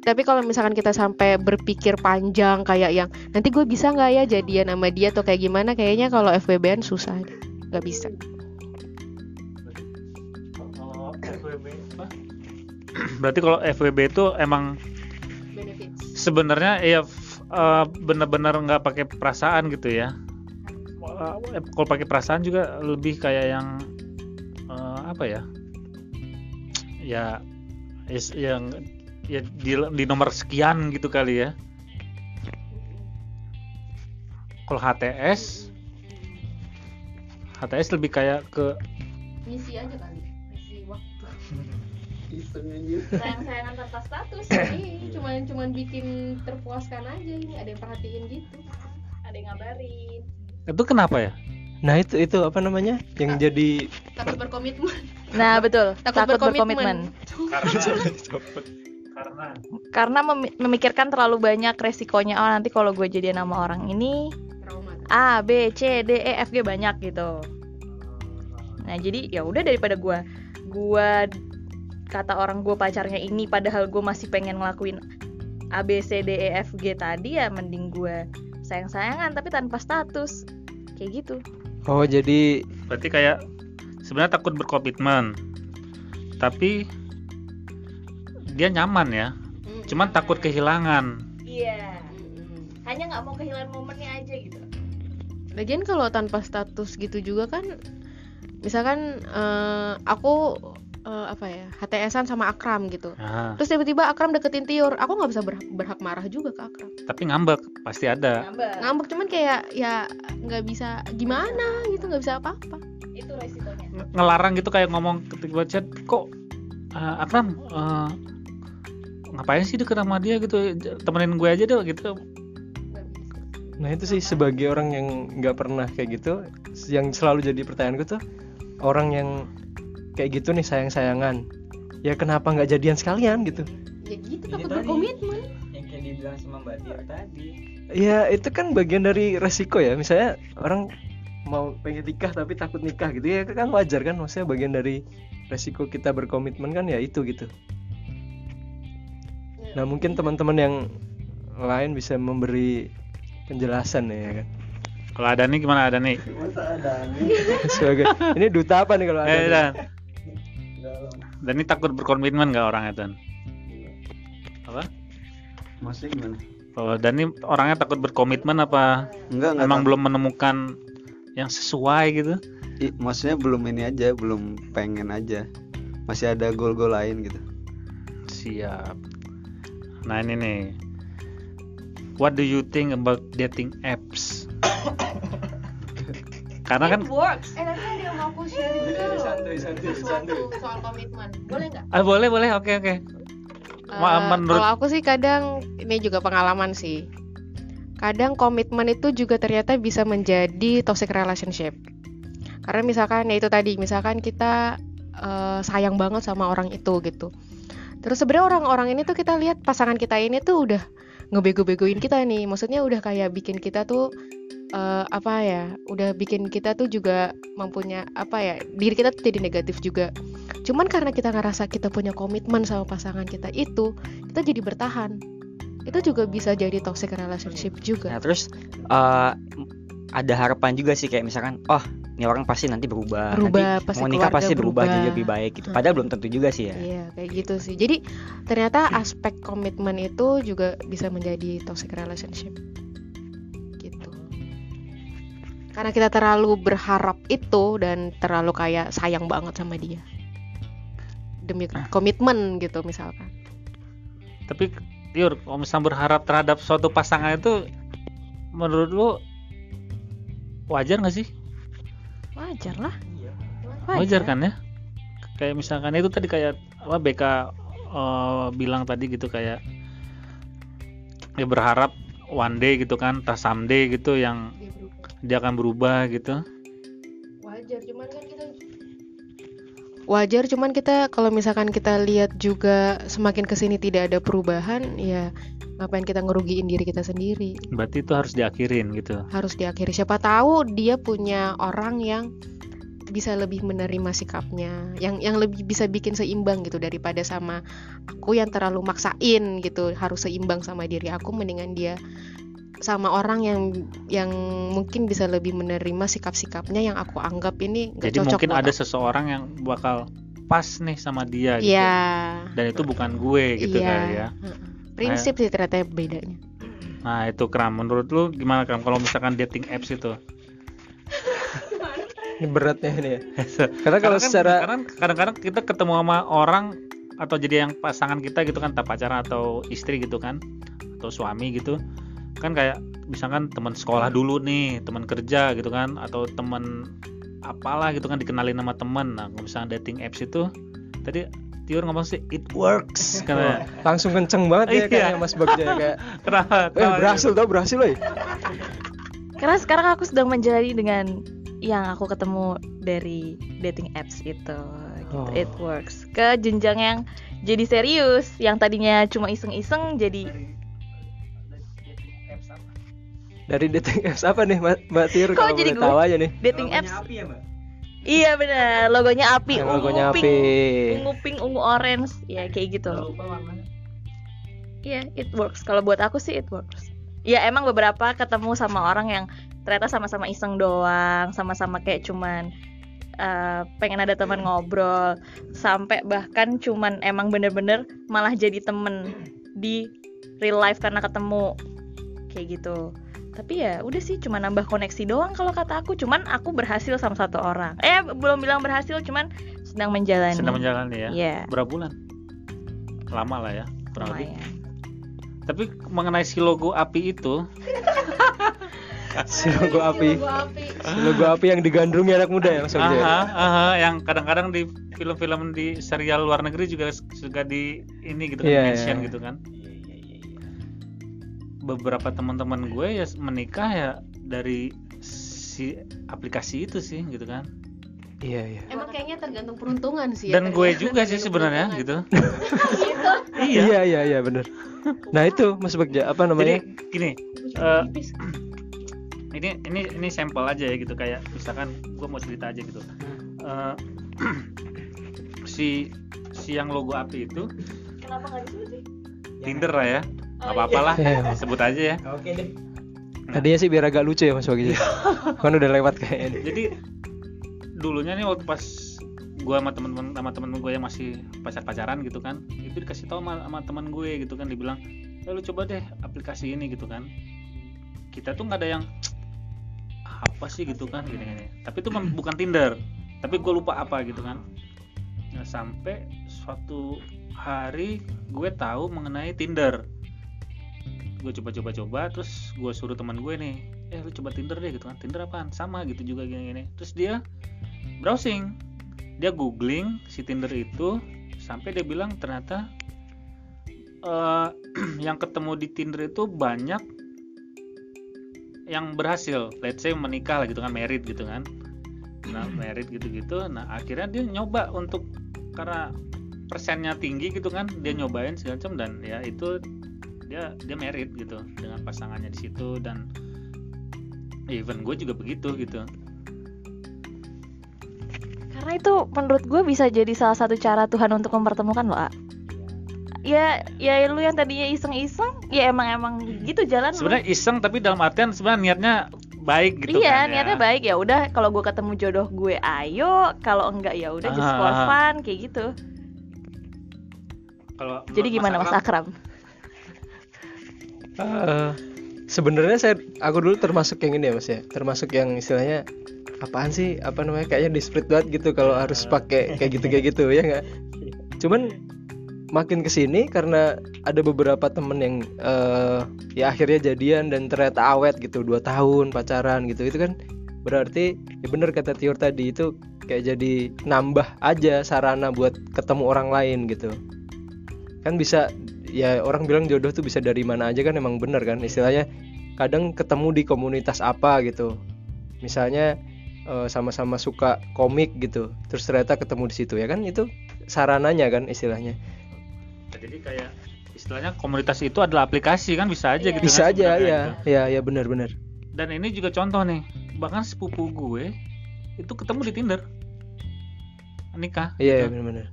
tapi kalau misalkan kita sampai berpikir panjang kayak yang nanti gue bisa nggak ya jadian sama dia atau kayak gimana kayaknya kalau FWB-an susah deh. nggak bisa Kalau FWB apa? Berarti kalau FWB itu emang sebenarnya ya f- eh, benar-benar nggak pakai perasaan gitu ya. Eh, Kalau pakai perasaan juga lebih kayak yang eh, apa ya? Ya is- yang ya di, di nomor sekian gitu kali ya. Kalau HTS HTS lebih kayak ke misi aja kali misi waktu Sayang-sayangan tanpa status. Iya, cuman cuman bikin terpuaskan aja ini ada yang perhatiin gitu Ada yang ngabarin. Itu kenapa ya? Nah itu itu apa namanya yang jadi takut berkomitmen Nah, betul. Takut Takut, berkomitmen. berkomitmen. Karena Karena memi- memikirkan terlalu banyak resikonya. Oh, nanti kalau gue jadian sama orang ini trauma A, B, C, D, E, F, G banyak gitu. Nah, jadi ya udah daripada gua gua kata orang gue pacarnya ini padahal gue masih pengen ngelakuin A, B, C, D, E, F, G tadi ya mending gue sayang-sayangan tapi tanpa status. Kayak gitu. oh jadi berarti kayak sebenarnya takut berkomitmen tapi dia nyaman ya cuman takut kehilangan Iya. Hanya nggak mau kehilangan momennya aja gitu. Lagian kalau tanpa status gitu juga kan misalkan eh, aku eh, apa ya HTSan sama Akram gitu. Nah, terus tiba-tiba Akram deketin Tiur. Aku nggak bisa berhak, berhak marah juga ke Akram. Tapi ngambek pasti ada. Nambah. ngambek cuman kayak ya nggak bisa gimana gitu nggak bisa apa-apa. Itu resikonya. Nge- ngelarang gitu kayak ngomong ketika chat kok eh, Akram eh, ngapain sih deket sama dia gitu? Temenin gue aja deh gitu. Nah itu sih sebagai orang yang nggak pernah kayak gitu yang selalu jadi pertanyaanku tuh orang yang kayak gitu nih sayang sayangan ya kenapa nggak jadian sekalian gitu? Ya gitu Ini takut berkomitmen. yang kayak dibilang sama Mbak Tir tadi. Ya itu kan bagian dari resiko ya. Misalnya orang mau pengen nikah tapi takut nikah gitu ya kan wajar kan? Maksudnya bagian dari resiko kita berkomitmen kan ya itu gitu. Nah mungkin teman-teman yang lain bisa memberi penjelasan ya kan? Kalau ada nih gimana ada nih? Sebagai ini duta apa nih kalau ada eh, nih? Dan dan ini takut berkomitmen nggak orangnya dan apa? Maksudnya gimana? Kalau Dani orangnya takut berkomitmen apa enggak enggak emang belum menemukan yang sesuai gitu? I- maksudnya belum ini aja belum pengen aja. Masih ada goal-goal lain gitu. Siap. Nah ini nih. What do you think about dating apps karena kan works. eh nanti ada yang mau aku sharing juga loh Santuy, santuy, sesuatu soal komitmen boleh nggak ah, boleh boleh oke oke Ma- Eh, menurut- Kalau aku sih kadang ini juga pengalaman sih. Kadang komitmen itu juga ternyata bisa menjadi toxic relationship. Karena misalkan ya itu tadi, misalkan kita eh, sayang banget sama orang itu gitu. Terus sebenarnya orang-orang ini tuh kita lihat pasangan kita ini tuh udah ngebego-begoin kita nih. Maksudnya udah kayak bikin kita tuh eh, apa ya? Udah bikin kita tuh juga mempunyai apa ya? Diri kita tuh jadi negatif juga. Cuman karena kita ngerasa kita punya komitmen sama pasangan kita itu, kita jadi bertahan. Itu juga bisa jadi toxic relationship juga. Nah terus eh, ada harapan juga sih kayak misalkan, oh ini orang pasti nanti berubah, Berubah, nanti pasti mau nikah pasti berubah, jadi berubah. lebih baik gitu. Hmm. Padahal belum tentu juga sih ya. Iya, kayak gitu sih. Jadi ternyata aspek komitmen itu juga bisa menjadi toxic relationship. Karena kita terlalu berharap itu dan terlalu kayak sayang banget sama dia. Demi komitmen gitu misalkan. tapi Tiur kalau misalnya berharap terhadap suatu pasangan itu menurut lu wajar nggak sih Wajar lah. wajar kan ya kayak misalkan itu tadi kayak apa BK eh, bilang tadi gitu kayak ya berharap one day gitu kan, tas someday gitu yang berubah. Dia akan berubah gitu. wajar cuman kan kita wajar cuman kita kalau misalkan kita lihat juga semakin ke sini tidak ada perubahan ya ngapain kita ngerugiin diri kita sendiri Berarti itu harus diakhirin gitu. harus diakhiri siapa tahu dia punya orang yang bisa lebih menerima sikapnya yang yang lebih bisa bikin seimbang gitu daripada sama aku yang terlalu maksain gitu harus seimbang sama diri aku mendingan dia sama orang yang yang mungkin bisa lebih menerima sikap-sikapnya yang aku anggap ini gak Jadi cocok mungkin buat ada aku. seseorang yang bakal pas nih sama dia gitu. Iya. Dan itu bukan gue gitu Iya. kali ya. Prinsip sih ternyata bedanya. Nah, itu Kram. Menurut lu gimana Kram kalau misalkan dating apps itu? Ini beratnya ini ya. Karena kalau kan- secara karena kadang-kadang kita ketemu sama orang atau jadi yang pasangan kita gitu kan, entah pacaran atau istri gitu kan, atau suami gitu, kan kayak misalkan teman sekolah dulu nih, teman kerja gitu kan, atau teman apalah gitu kan dikenalin sama teman. Nah, kalau misalnya dating apps itu, tadi Tiur ngomong sih it works karena langsung kenceng banget ya Iya. kayaknya Mas Bagja kayak kenapa? eh berhasil tau berhasil loh Karena sekarang aku sedang menjalani dengan yang aku ketemu dari dating apps itu. Gitu. Oh. It works. Ke jenjang yang jadi serius, yang tadinya cuma iseng-iseng jadi dari dating apps apa nih Mbak, Mbak Tir? Kok kalau jadi tahu aja nih. Dating Logonya apps. api ya mbak? Iya benar, logonya api, ungu logonya pink, api. Ungu pink, ungu orange, ya kayak gitu. Iya, it works. Kalau buat aku sih it works. Ya emang beberapa ketemu sama orang yang ternyata sama-sama iseng doang, sama-sama kayak cuman eh, pengen ada teman ngobrol, sampai bahkan cuman emang bener-bener malah jadi temen di real life karena ketemu. Kayak gitu. Tapi ya udah sih cuma nambah koneksi doang kalau kata aku. Cuman aku berhasil sama satu orang. Eh belum bilang berhasil, cuman sedang menjalani. sedang menjalani ya. Iya. Berapa bulan? Lama lah ya, kurang lebih. lumayan. Tapi mengenai si logo api itu, si logo api si logo api yang digandrungi anak muda ya Mas Bagja ya? aha, aha, yang kadang-kadang di film-film di serial luar negeri juga suka di ini gitu kan, Iya, mention iya. gitu kan. Beberapa teman-teman gue ya menikah ya dari si aplikasi itu sih gitu kan. iya iya Emang kayaknya tergantung peruntungan sih. ya, Dan gue tergantung juga sih sebenarnya peruntungan. gitu. iya. iya iya iya bener nah itu Mas Bagja apa Jadi namanya gini, eh, ini ini ini sampel aja ya gitu kayak misalkan gue mau cerita aja gitu Eh, si si yang logo api itu Kenapa nggak disebut sih? Tinder lah ya nggak apa-apa lah Iya. sebut aja ya. Oke deh tadinya sih biar agak lucu ya Mas Bagja kan udah lewat kayaknya. Jadi dulunya nih waktu pas gue sama temen-temen sama temen gue yang masih pacar-pacaran gitu kan itu dikasih tahu sama, sama teman gue gitu kan dibilang ya lu coba deh aplikasi ini gitu kan. Kita tuh nggak ada yang apa sih? gitu kan gini gini. Tapi itu bukan Tinder tapi gue lupa apa gitu kan. Nah, sampai suatu hari gue tahu mengenai Tinder gue coba-coba coba terus gue suruh teman gue nih eh lu coba Tinder deh gitu kan. Tinder apaan? Sama gitu juga gini-gini. Terus dia browsing. Dia googling si Tinder itu sampai dia bilang ternyata eh, yang ketemu di Tinder itu banyak yang berhasil. Let's say menikah lah gitu kan married gitu kan. Nah married gitu-gitu. Nah akhirnya dia nyoba untuk karena persennya tinggi gitu kan dia nyobain segala macam dan ya itu dia dia married gitu dengan pasangannya di situ dan even gue juga begitu gitu Karena itu menurut gue bisa jadi salah satu cara Tuhan untuk mempertemukan lo, A. Ya, ya lu yang tadinya iseng-iseng, ya emang emang gitu jalan sebenarnya iseng tapi dalam artian sebenarnya niatnya baik gitu iya, kan ya. niatnya baik ya. Udah kalau gue ketemu jodoh gue, ayo. Kalau enggak ya udah just for Ah. fun kayak gitu. kalau Jadi gimana Mas Akram? Eh, sebenarnya saya aku dulu termasuk yang ini ya mas ya. Termasuk yang istilahnya apaan sih? Apa namanya? Kayaknya disparate banget gitu kalau harus pakai kayak gitu kayak gitu ya nggak? Cuman makin ke sini karena ada beberapa temen yang eh, ya akhirnya jadian dan ternyata awet gitu dua tahun pacaran gitu. Itu kan berarti ya bener kata Tiur tadi itu kayak jadi nambah aja sarana buat ketemu orang lain gitu. Kan bisa ya orang bilang jodoh tuh bisa dari mana aja kan emang bener kan? Istilahnya kadang ketemu di komunitas apa gitu. Misalnya eh, sama-sama suka komik gitu terus ternyata ketemu di situ ya kan? Itu sarananya kan istilahnya. Jadi kayak istilahnya komunitas itu adalah aplikasi kan bisa aja gitu bisa kan aja sebenarnya ya gitu. ya ya benar-benar dan ini juga contoh nih bahkan sepupu gue itu ketemu di Tinder. Nikah iya ya, gitu. benar-benar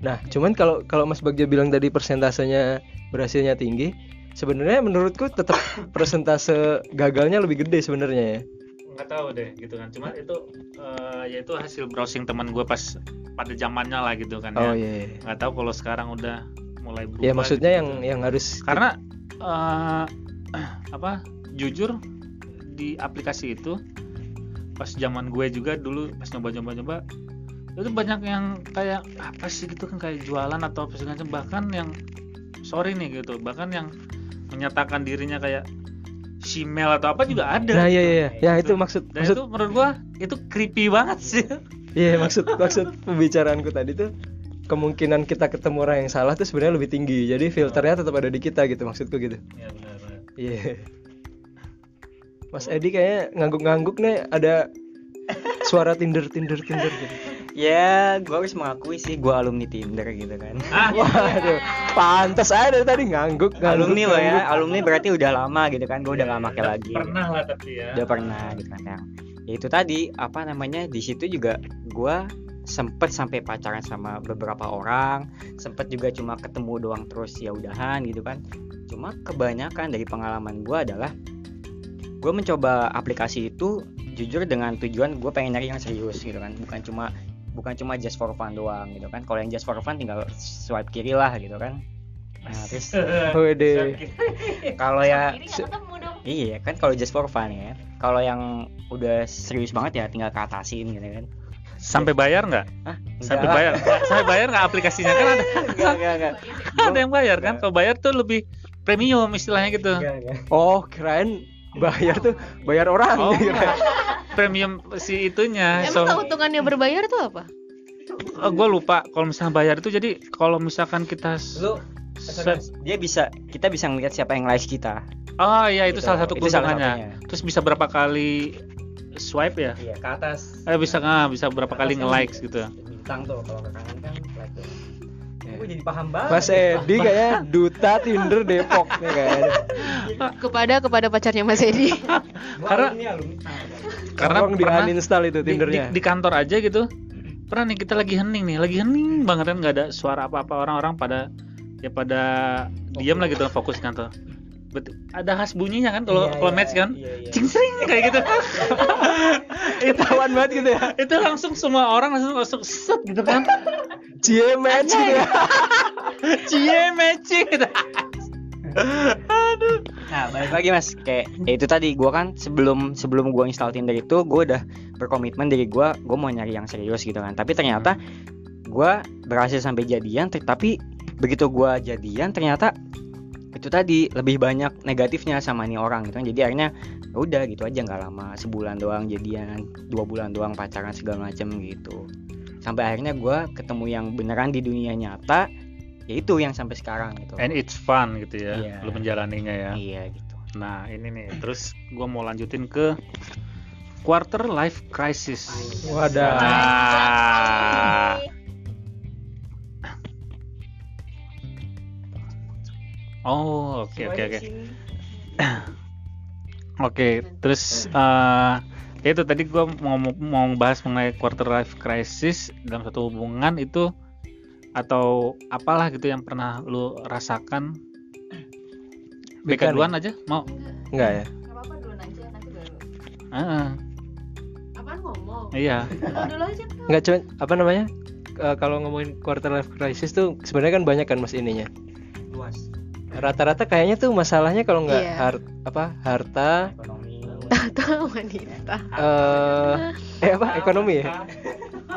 nah cuman kalau kalau Mas Bagja bilang tadi persentasenya berhasilnya tinggi sebenarnya menurutku tetap persentase gagalnya lebih gede sebenarnya ya nggak tahu deh gitu kan cuman itu eh, ya itu hasil browsing teman gue pas pada zamannya lah gitu kan oh ya iya, iya. nggak tahu kalau sekarang udah mulai berubah ya maksudnya gitu. yang yang harus karena eh, apa jujur di aplikasi itu pas zaman gue juga dulu pas nyoba-nyoba nyoba itu banyak yang kayak apa sih gitu kan kayak jualan atau apa segala macam bahkan yang sorry nih gitu bahkan yang menyatakan dirinya kayak Shimel atau apa juga ada nah iya gitu. iya ya itu Gitu. maksud dan maksud itu menurut gua itu creepy banget sih iya maksud maksud pembicaraanku tadi tuh kemungkinan kita ketemu orang yang salah tuh sebenarnya lebih tinggi jadi filternya tetap ada di kita gitu maksudku gitu ya benar iya Mas Edi kayaknya ngangguk-ngangguk nih ada suara Tinder Tinder Tinder gitu. Ya gue harus mengakui sih gue alumni Tinder gitu kan. Waduh, pantas aja dari tadi ngangguk, ngangguk alumni loh ya alumni berarti udah lama gitu kan gue udah gak make lagi. pernah lah tapi ya. Udah pernah gitu kan yang ya itu tadi apa namanya di situ juga gue sempet sampai pacaran sama beberapa orang sempet juga cuma ketemu doang terus ya udahan gitu kan. Cuma kebanyakan dari pengalaman gue adalah gue mencoba aplikasi itu jujur dengan tujuan gue pengen nyari yang serius gitu kan. Bukan cuma bukan cuma just for fun doang gitu kan kalau yang just for fun tinggal swipe kiri lah gitu kan nah terus Wede. kalau ya. Iya kan kalau just for fun ya. Kalau yang udah serius banget ya tinggal katasin gitu kan. sampai bayar nggak Hah? sampai bayar sampai bayar nggak aplikasinya kan ada Enggak, enggak, enggak. ada yang bayar kan kalau bayar tuh lebih premium istilahnya gitu Enggak, enggak. Oh, kirain bayar tuh bayar orang Oh, gitu. premium si itunya Emang so keuntungannya berbayar tuh apa? gue lupa kalau misalnya bayar itu jadi kalau misalkan kita Lu dia bisa kita bisa ngeliat siapa yang like kita. oh iya itu Gitu. salah satu Itu salah keuntungannya terus bisa berapa kali swipe ya Iya, ke atas. eh bisa nggak bisa berapa kali nge likes gitu Bintang tuh kalau ke kanan kan like tuh. Gue jadi paham banget. Mas Edi kayaknya duta Tinder Depok nih kayaknya. Kepada kepada pacarnya Mas Edi. Karena- karena pernah uninstall itu di, di, Tindernya. di kantor aja gitu pernah nih kita lagi hening nih lagi hening banget kan nggak ada suara apa apa orang-orang pada ya pada diam lah gitu fokus di kantor Bet- ada khas bunyinya kan kalau Iya, kalau iya, match kan iya, iya. cing sering kayak gitu itu Ketahuan banget gitu ya. itu langsung semua orang langsung langsung set gitu kan Cie match gitu ya. cie matching gitu aduh Nah, balik lagi Mas, kayak ya itu tadi gua kan sebelum sebelum gua install Tinder itu gua udah berkomitmen diri gua gua mau nyari yang serius gitu kan. Tapi ternyata gua berhasil sampai jadian tapi begitu gua jadian ternyata itu tadi lebih banyak negatifnya sama nih orang gitu kan. Jadi akhirnya ya udah gitu aja nggak lama, sebulan doang jadian, dua bulan doang pacaran segala macem gitu. Sampai akhirnya gua ketemu yang beneran di dunia nyata yaitu yang sampai sekarang gitu. and it's fun gitu ya Iya. lu menjalaninya ya Iya gitu. Nah ini nih, terus gua mau lanjutin ke quarter life crisis. Wadah. Nah, oh oke oke oke. Oke, terus eh ya itu tadi gua mau mau bahas mengenai quarter life crisis dalam satu hubungan itu atau apalah gitu yang pernah lu rasakan. Beka duluan aja, mau? Enggak ya? Apa-apa dulu aja nanti baru. Heeh, Apaan ngomong? iya. Dulu aja tuh. Enggak cuman apa namanya? Eh, kalau ngomongin quarter life crisis tuh sebenarnya kan banyak kan Mas ininya. Rata-rata kayaknya tuh masalahnya kalau nggak Iya. har- apa harta Ekonomi. Tahu wanita. eh eh apa ekonomi ya?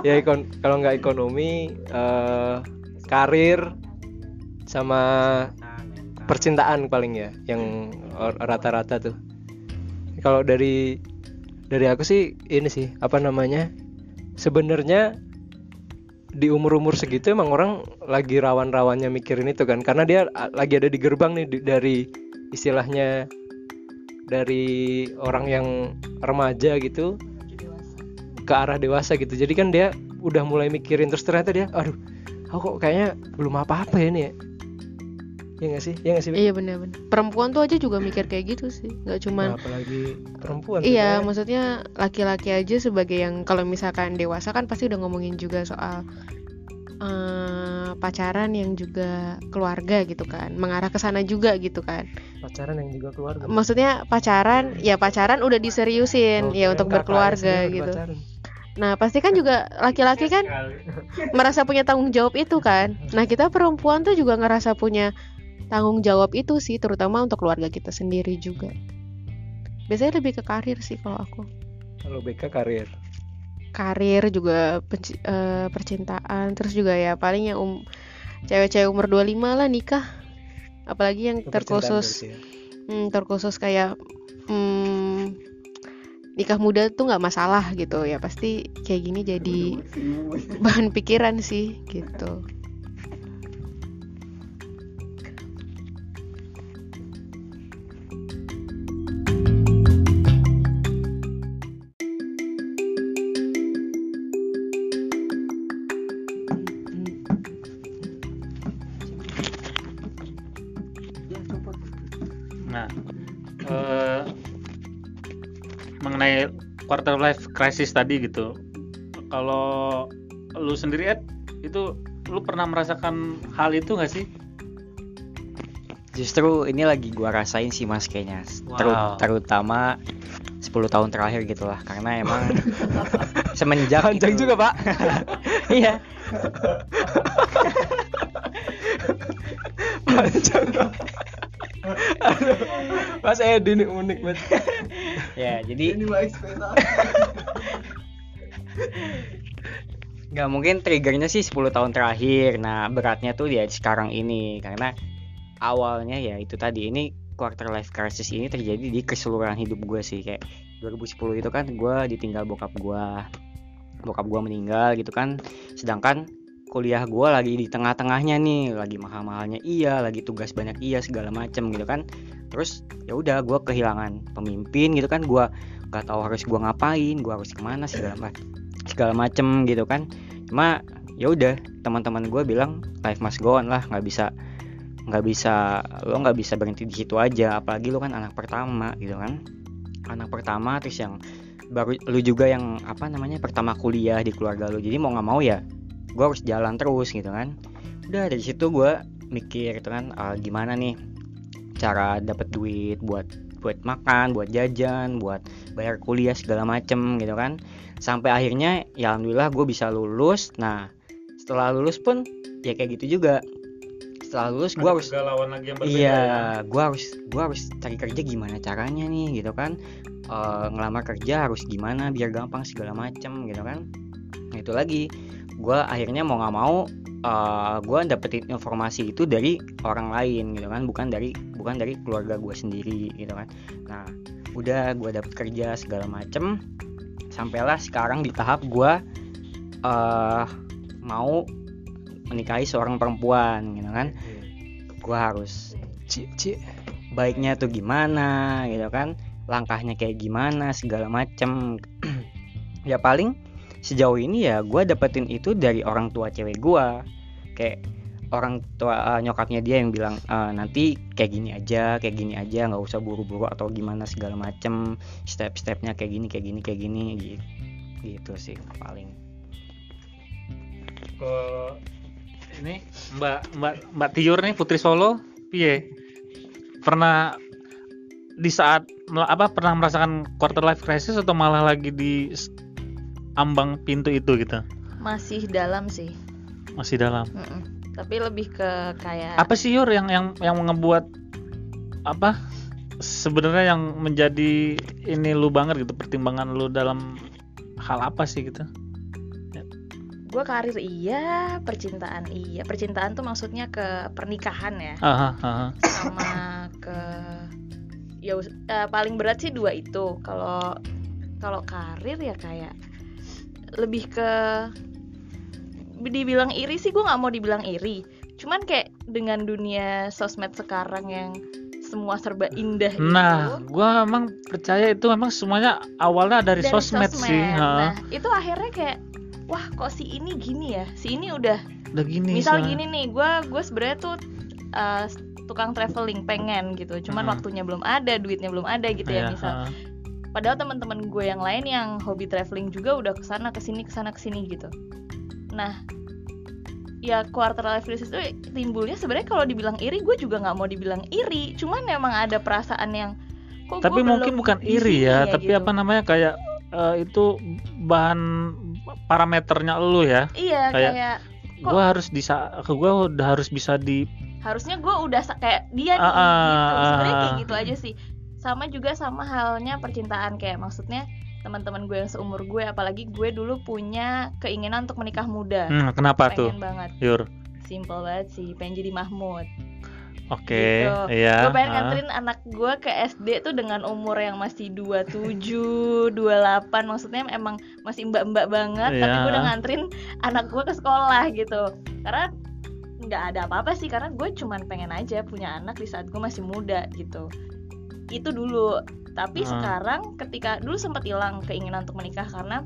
ya ekon kalau nggak ekonomi eh karir sama percintaan paling ya yang rata-rata tuh kalau dari dari aku sih ini sih apa namanya sebenarnya di umur-umur segitu emang orang lagi rawan-rawannya mikirin itu kan. Karena dia lagi ada di gerbang nih dari istilahnya dari orang yang remaja gitu ke arah dewasa gitu. Jadi kan dia udah mulai mikirin terus ternyata dia aduh aku kok kayaknya belum apa-apa ya ini ya ya nggak sih ya nggak sih? Iya benar-benar. Perempuan tuh aja juga mikir kayak gitu sih. Nggak cuman Nah, apalagi perempuan Iya, maksudnya laki-laki aja sebagai yang kalau misalkan dewasa kan pasti udah ngomongin juga soal eh, pacaran yang juga keluarga gitu kan, mengarah ke sana juga gitu kan. pacaran yang juga keluarga Maksudnya pacaran, ya pacaran udah diseriusin Oh, ya untuk berkeluarga gitu. berpacaran. Nah, pasti kan juga laki-laki kan merasa punya tanggung jawab itu kan. Nah, kita perempuan tuh juga ngerasa punya tanggung jawab itu sih, terutama untuk keluarga kita sendiri juga. Biasanya lebih ke karir sih kalau aku. kalau BK karir karir juga eh, percintaan terus juga ya paling yang um, cewek-cewek umur 25 lah nikah apalagi yang terkhusus ya. hmm, terkhusus kayak hmm, nikah muda tuh nggak masalah gitu ya pasti kayak gini jadi bahan pikiran sih gitu quarter life crisis tadi gitu, kalau lu sendiri Ed, itu lu pernah merasakan hal itu nggak sih? Justru ini lagi gua rasain sih mas kayaknya. Teru- Wow. Terutama 10 tahun terakhir gitu lah Karena emang semenjak panjang itu- juga pak. Iya. Panjang Mas Edi ini unik banget Ya jadi nggak mungkin triggernya sih 10 tahun terakhir. Nah beratnya tuh ya sekarang ini. Karena awalnya ya itu tadi Ini quarter life crisis ini terjadi di keseluruhan hidup gue sih. Kayak 2010 itu kan gue ditinggal bokap gue Bokap gue meninggal gitu kan. Sedangkan kuliah gue lagi di tengah-tengahnya nih Lagi mahal-mahalnya iya Lagi tugas banyak iya segala macem gitu kan. Terus ya udah gue kehilangan pemimpin gitu kan Gue nggak tahu harus gue ngapain gue harus ke mana segala ma- segala macem gitu kan. Cuma ya udah teman-teman gue bilang life must go on lah nggak bisa nggak bisa lo nggak bisa berhenti di situ aja apalagi lo kan anak pertama gitu kan. Anak pertama terus yang baru lu juga yang apa namanya pertama kuliah di keluarga lo jadi mau nggak mau ya gue harus jalan terus gitu kan. Udah dari situ gue mikir gitu kan ah, gimana nih cara dapat duit buat buat makan buat jajan buat bayar kuliah segala macem gitu kan. Sampai akhirnya ya alhamdulillah gue bisa lulus. Nah setelah lulus pun ya kayak gitu juga. Setelah lulus gue harus lagi yang berbeda iya ya? gue harus gue harus cari kerja gimana caranya nih gitu kan. Eh, ngelamar kerja harus gimana biar gampang segala macem gitu kan. Nah, itu lagi gue akhirnya mau nggak mau eh gue dapetin informasi itu dari orang lain gitu kan bukan dari bukan dari keluarga gue sendiri gitu kan nah udah gue dapet kerja segala macem sampailah sekarang di tahap gue eh mau menikahi seorang perempuan gitu kan gue harus Ci, ci. baiknya tuh gimana gitu kan langkahnya kayak gimana segala macem ya paling sejauh ini ya gue dapetin itu dari orang tua cewek gue kayak orang tua eh, nyokapnya dia yang bilang "Eh, nanti kayak gini aja kayak gini aja nggak usah buru-buru atau gimana segala macem step-stepnya kayak gini kayak gini kayak gini gitu gitu sih paling Ke ini Mbak Mbak Mbak Tiur nih Putri Solo, piye? Pernah di saat apa pernah merasakan quarter life crisis atau malah lagi di ambang pintu itu gitu? masih dalam sih Masih dalam. Mm-mm. tapi lebih ke kayak Apa sih Yur yang yang yang ngebuat apa sebenarnya yang menjadi ini lu banget gitu pertimbangan lu dalam hal apa sih gitu? gue karir iya percintaan iya percintaan tuh maksudnya ke pernikahan ya Aha, aha. sama ke ya eh, paling berat sih dua itu kalau kalau karir ya kayak lebih ke dibilang iri sih gue nggak mau dibilang iri cuman kayak dengan dunia sosmed sekarang yang semua serba indah Nah, itu gua emang percaya itu memang semuanya awalnya dari, dari sosmed, sih. Nah, ha. itu akhirnya kayak wah kok si ini gini ya si ini udah Udah gini. misal soalnya. gini nih gue gue sebenarnya tuh uh, tukang traveling pengen gitu cuman Hmm. waktunya belum ada duitnya belum ada gitu ya Iya, misal ha. Padahal teman-teman gue yang lain yang hobi traveling juga udah ke sana ke sini ke sana ke sini gitu nah ya quarter life crisis itu timbulnya sebenarnya kalau dibilang iri gue juga nggak mau dibilang iri cuman emang ada perasaan yang kok Tapi gue mungkin belum bukan iri sini ya, tapi gitu. apa namanya kayak eh, itu bahan parameternya lu ya. iya kayak- kayak Gua harus bisa gua udah harus bisa di harusnya gue udah kayak dia nih ah, gitu sebenarnya kayak ah. gitu aja sih sama juga sama halnya percintaan kayak maksudnya teman-teman gue yang seumur gue apalagi gue dulu punya keinginan untuk menikah muda Hmm, kenapa tuh? pengen banget Yur. simple banget sih pengen jadi Mahmud Oke, Gitu. iya. gue pengen ha. nganterin anak gue ke SD tuh dengan umur yang masih 27, 28 maksudnya emang masih mbak-mbak banget tapi Iya. gue udah nganterin anak gue ke sekolah gitu karena nggak ada apa-apa sih karena gue cuman pengen aja punya anak di saat gue masih muda gitu itu dulu tapi Hmm. sekarang ketika dulu sempat hilang keinginan untuk menikah karena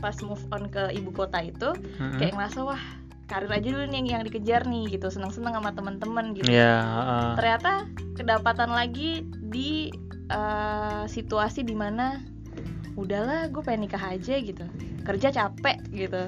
pas move on ke ibu kota itu Mm-mm. kayak ngerasa wah karir aja dulu nih yang dikejar nih gitu seneng-seneng sama temen-temen gitu Iya, ha. ternyata kedapatan lagi di eh, situasi di mana udahlah gue pengen nikah aja gitu kerja capek gitu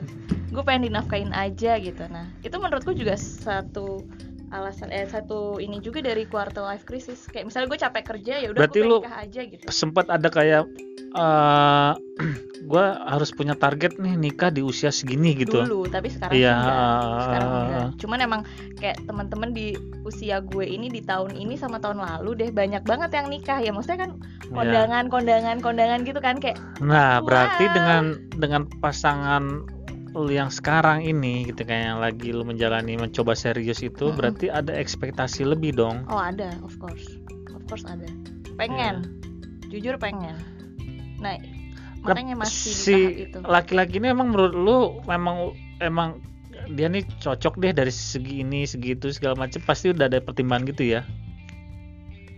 gue pengen dinafkain aja gitu nah itu menurutku juga satu alasan eh satu ini juga dari quarter life crisis kayak misalnya gue capek kerja ya udah gue Berarti nikah aja gitu sempat ada kayak eh gua harus punya target nih nikah di usia segini gitu. dulu tapi sekarang Iya, enggak sekarang enggak cuman emang kayak teman-teman di usia gue ini di tahun ini sama tahun lalu deh banyak banget yang nikah ya maksudnya kan Iya. kondangan kondangan kondangan gitu kan kayak Nah, berarti Wah. dengan dengan pasangan lu yang sekarang ini gitu kayak yang lagi lu menjalani mencoba serius itu Mm-mm. berarti ada ekspektasi lebih dong. oh ada of course. Of course ada. Pengen. Jujur pengen. Nah makanya masih si laki-laki ini emang menurut lu memang emang dia nih cocok deh dari segi ini segitu segala macam pasti udah ada pertimbangan gitu ya.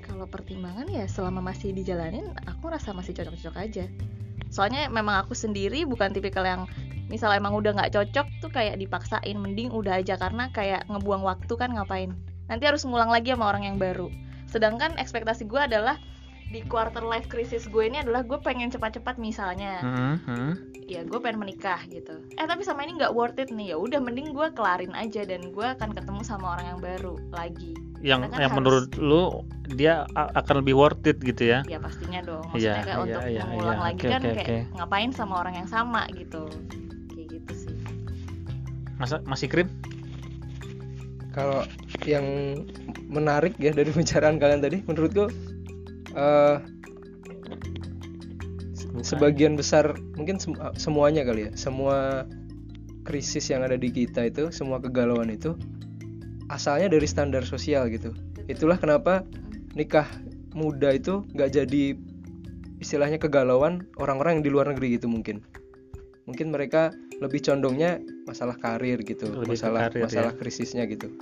kalau pertimbangan ya selama masih dijalanin aku rasa masih cocok-cocok aja soalnya memang aku sendiri bukan tipikal yang misal emang udah nggak cocok tuh kayak dipaksain mending udah aja karena kayak ngebuang waktu kan ngapain. Nanti harus ngulang lagi sama orang yang baru. Sedangkan ekspektasi gue adalah di quarter life crisis gue ini adalah gue pengen cepat-cepat misalnya Hmm, hmm. ya gue pengen menikah gitu eh tapi sama ini nggak worth it nih ya udah mending gue kelarin aja dan gue akan ketemu sama orang yang baru lagi Yang Karena kan yang harus- menurut lu dia akan lebih worth it gitu ya. ya pastinya dong Iya, maksudnya kayak iya, untuk iya, mengulang iya. lagi Oke, kan oke, kayak oke. ngapain sama orang yang sama gitu kayak gitu sih Masa masih krim? kalau yang menarik ya dari pembicaraan kalian tadi menurutku eh sebagian besar mungkin sem- semuanya kali ya semua krisis yang ada di kita itu semua kegalauan itu asalnya dari standar sosial gitu. Itulah kenapa nikah muda itu nggak jadi istilahnya kegalauan orang-orang yang di luar negeri gitu mungkin. Mungkin mereka lebih condongnya masalah karir gitu Lebih masalah karir, ya. masalah krisisnya gitu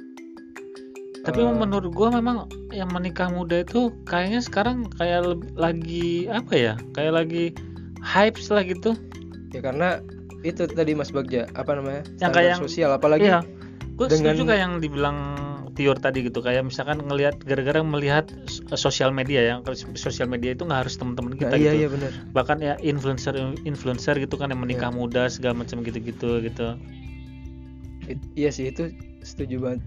Tapi Eh, menurut gua memang yang menikah muda itu kayaknya sekarang kayak lagi apa ya? Kayak lagi hype lah gitu. ya karena itu tadi Mas Bagja apa namanya Yang kayak yang- sosial apalagi Iya. Gue dengan- kayak yang dibilang Tior tadi gitu kayak misalkan ngelihat gara-gara melihat sosial media ya sosial media itu nggak harus teman-teman Nah, kita iya gitu iya benar bahkan ya influencer influencer gitu kan yang menikah Iya. muda segala macam gitu-gitu gitu It- iya sih itu setuju banget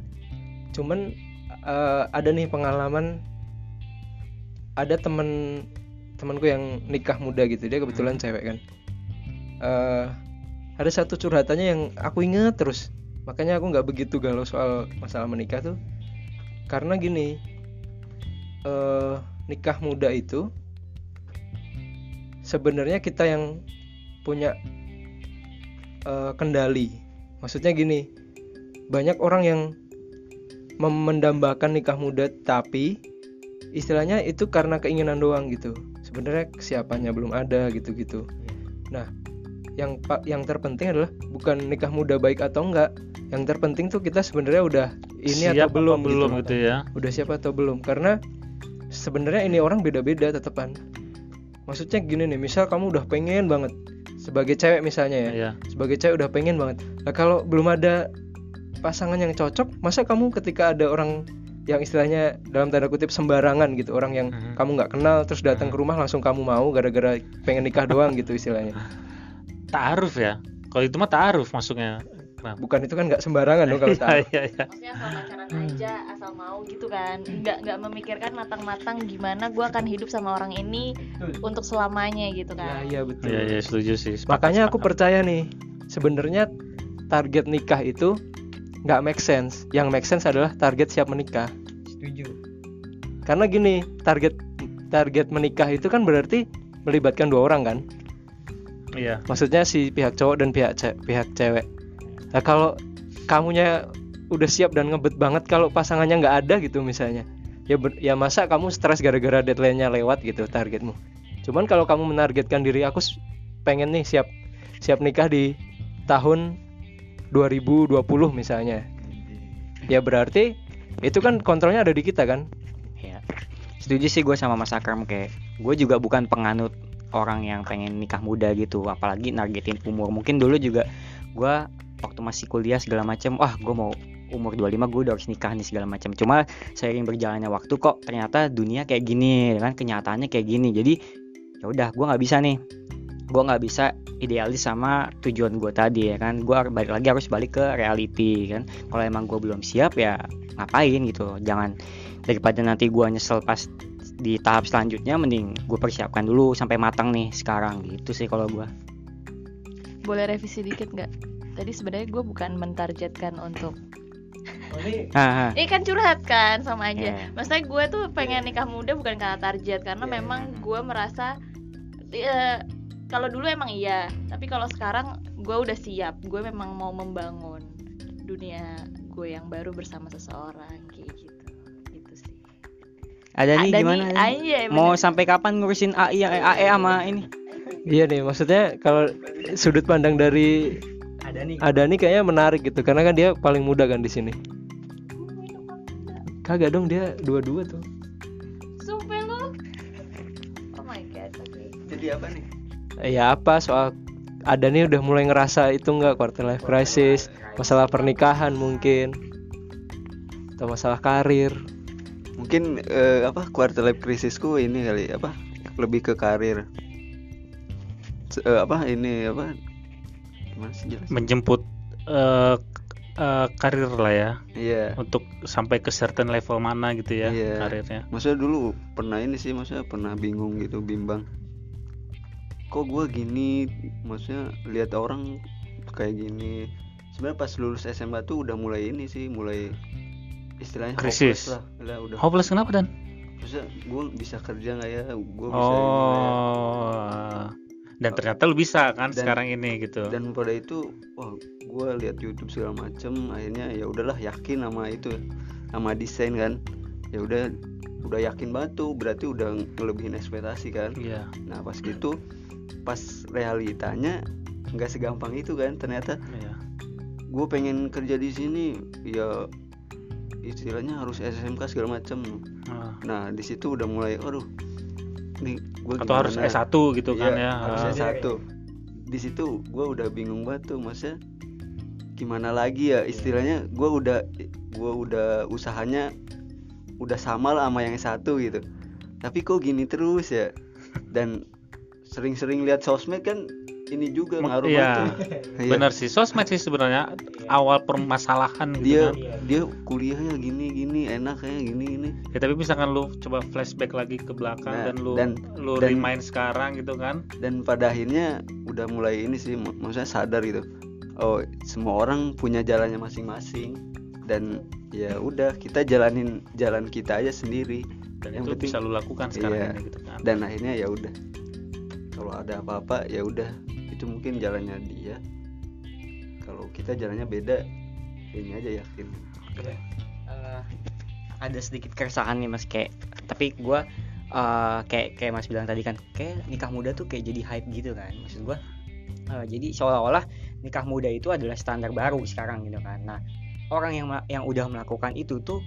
cuman eh, ada nih pengalaman ada temen temanku yang nikah muda gitu dia kebetulan Hmm. cewek kan. Eh, ada satu curhatannya yang aku inget terus makanya aku nggak begitu galau soal masalah menikah tuh. Karena gini eh nikah muda itu sebenarnya kita yang punya eh, kendali. Maksudnya gini banyak orang yang mendambakan nikah muda tapi istilahnya itu karena keinginan doang gitu. Sebenarnya kesiapannya belum ada gitu-gitu. Nah yang pa- yang terpenting adalah bukan nikah muda baik atau enggak. Yang terpenting tuh kita sebenarnya udah ini Siap atau apa belum belum gitu, gitu ya? Udah siap atau belum. Karena sebenarnya ini orang beda-beda tetepan. Maksudnya gini nih misal kamu udah pengen banget sebagai cewek misalnya ya Iya. sebagai cewek udah pengen banget. Nah kalau belum ada pasangan yang cocok masa kamu ketika ada orang yang istilahnya dalam tanda kutip sembarangan gitu orang yang Mhm. kamu nggak kenal terus datang Mhm. ke rumah langsung kamu mau gara-gara pengen nikah doang gitu istilahnya Ta'aruf ya. Kalau itu mah ta'aruf masuknya. Kenapa? bukan itu kan nggak sembarangan dong kalau tahu Iya, iya, iya. maksudnya asal pacaran aja asal mau gitu kan nggak nggak memikirkan matang-matang gimana gue akan hidup sama orang ini untuk selamanya gitu nah kan iya betul Iya, iya, setuju sih. Sepakat, makanya aku sepakat. percaya nih sebenarnya target nikah itu nggak make sense. Yang make sense adalah target siap menikah. Setuju. karena gini target target menikah itu kan berarti melibatkan dua orang kan? Iya. maksudnya si pihak cowok dan pihak ce- pihak cewek. Nah kalau kamunya udah siap dan ngebet banget kalau pasangannya nggak ada gitu misalnya ya ber- ya masa kamu stres gara-gara deadline-nya lewat gitu targetmu. Cuman kalau kamu menargetkan diri aku pengen nih siap siap nikah di tahun 2020 misalnya. Ya berarti itu kan kontrolnya ada di kita kan? Ya setuju sih gue sama Mas Akram kayak gue juga bukan penganut orang yang pengen nikah muda gitu apalagi nargetin umur. Mungkin dulu juga gue waktu masih kuliah segala macam wah gue mau umur 25 gue udah harus nikah nih segala macam cuma seiring berjalannya waktu kok ternyata dunia kayak gini kan kenyataannya kayak gini. Jadi ya udah gue nggak bisa nih gue nggak bisa idealis sama tujuan gue tadi ya kan? Gue balik lagi harus balik ke reality kan? Kalau emang gue belum siap ya ngapain gitu? Jangan daripada nanti gua nyesel pas di tahap selanjutnya mending gue persiapkan dulu sampai matang nih sekarang. Gitu sih kalau gua. Boleh revisi dikit nggak? Tadi sebenarnya gue bukan mentargetkan untuk ah, ah. ini kan curhat kan sama aja. Iya. maksudnya gue tuh pengen nikah muda bukan karena target karena Iya. memang gue merasa eh, kalau dulu emang iya tapi kalau sekarang gue udah siap. Gue memang mau membangun dunia gue yang baru bersama seseorang kayak gitu. Gitu sih. Ada nih Ada gimana nih, nih? aja, mau bener. sampai kapan ngurusin AI ya AE sama ini? Iya nih maksudnya kalau sudut pandang dari Ada nih. Adani kayaknya menarik gitu karena kan dia paling muda kan di sini. Kagak dong dia dua-dua tuh. Sumpah lu. Oh my god jadi apa nih ya apa soal Adani udah mulai ngerasa itu nggak quarter life crisis masalah pernikahan mungkin atau masalah karir? Mungkin eh, apa quarter life crisisku ini kali apa lebih ke karir. Eh, apa ini apa gimana sih jelas Menjemput eh, eh, karir lah ya. Iya. Untuk sampai ke certain level mana gitu ya Iya. karirnya. maksudnya dulu pernah ini sih maksudnya pernah bingung gitu bimbang kok gua gini maksudnya lihat orang kayak gini sebenarnya pas lulus SMA tuh udah mulai ini sih mulai istilahnya Krisis. hopeless lah Lah, udah Hopeless kenapa dan? maksudnya gue bisa kerja nggak ya gue bisa ya? Oh. Dan ternyata lu bisa kan Dan- sekarang ini gitu. dan pada itu wah gue lihat YouTube segala macem akhirnya ya udahlah yakin sama itu sama desain kan ya udah udah yakin banget tuh berarti udah ngelebihin ekspektasi kan Iya. nah pas gitu pas realitanya nggak segampang itu kan ternyata Iya. gue pengen kerja di sini ya istilahnya harus SMK segala macem Ah. nah di situ udah mulai aduh nih gue Atau harus S1 gitu kan Iya, ya. harus Ah. S1 di situ gue udah bingung banget tuh maksudnya gimana lagi ya istilahnya gue udah gue udah usahanya udah sama lah sama yang S1 gitu tapi kok gini terus ya dan sering-sering lihat sosmed kan ini juga ngaruh iya. Iya. Benar sih, sosmed sih sebenarnya awal permasalahan gitu dia kan. dia kuliahnya gini gini enak kayak gini gini Ya tapi misalkan lu coba flashback lagi ke belakang Nah, dan lu dan- lu dan- remind sekarang gitu kan. dan pada akhirnya udah mulai ini sih mak- maksudnya sadar gitu oh semua orang punya jalannya masing-masing dan ya udah kita jalanin jalan kita aja sendiri Dan Yang itu penting- bisa lu lakukan sekarang Iya. ini gitu kan. dan akhirnya ya udah kalau ada apa-apa ya udah. Itu mungkin jalannya dia. Kalau kita jalannya beda ini aja yakin. Eh, ada sedikit keresahan nih mas kayak tapi gua eh, kayak kayak mas bilang tadi kan kayak nikah muda tuh kayak jadi hype gitu kan maksud gua. Eh, jadi seolah-olah nikah muda itu adalah standar baru sekarang gitu kan. Nah orang yang yang udah melakukan itu tuh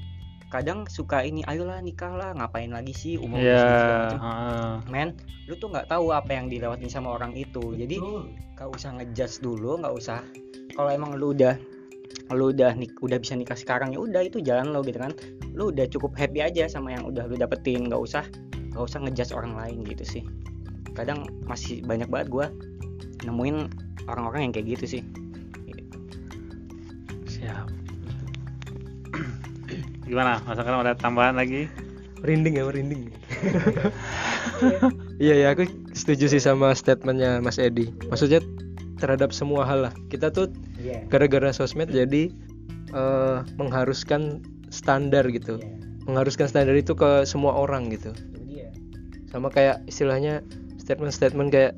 kadang suka ini ayolah nikah lah ngapain lagi sih umur Iya. segala macam." heeh. men lu tuh nggak tahu apa yang dilewatin sama orang itu. Jadi nggak usah ngejudge dulu nggak usah. Kalau emang lu udah lu udah nik udah bisa nikah sekarang ya udah itu jalan lo gitu kan. Lu udah cukup happy aja sama yang udah lu dapetin nggak usah nggak usah ngejudge orang lain gitu sih. Kadang masih banyak banget gua nemuin orang-orang yang kayak gitu sih. Siap gimana? Mas Akram ada tambahan lagi? Merinding ya merinding. Iya ya aku setuju sih sama statementnya Mas Edi. Maksudnya terhadap semua hal lah. Kita tuh Iya. gara-gara sosmed jadi eh, mengharuskan standar gitu. Mengharuskan standar itu ke semua orang gitu. Sama kayak istilahnya statement-statement kayak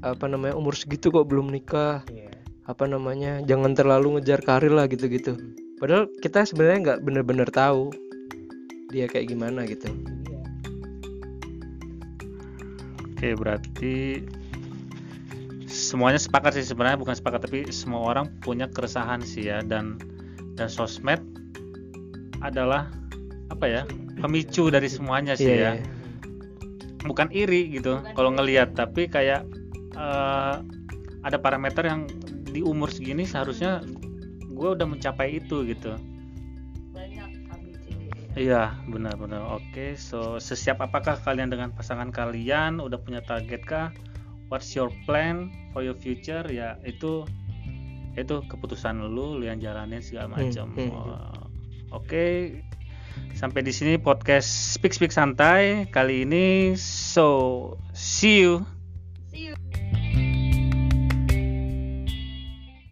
apa namanya umur segitu kok belum nikah? Iya. apa namanya jangan terlalu ngejar karir lah gitu-gitu padahal kita sebenarnya nggak bener-bener tahu dia kayak gimana gitu Oke, berarti semuanya sepakat sih sebenarnya bukan sepakat tapi semua orang punya keresahan sih ya dan dan sosmed adalah apa ya pemicu dari semuanya sih Iya, ya. iya. Bukan iri gitu kalau ngelihat tapi kayak eh, ada parameter yang di umur segini seharusnya gue udah mencapai itu gitu. Iya, benar-benar. Oke, so sesiap apakah kalian dengan pasangan kalian? Udah punya target kah? What's your plan for your future? Ya, itu itu keputusan lu, lu yang jalanin segala macam. hmm. Wah, Oke. Sampai di sini podcast Speak Speak Santai kali ini. So, see you. see you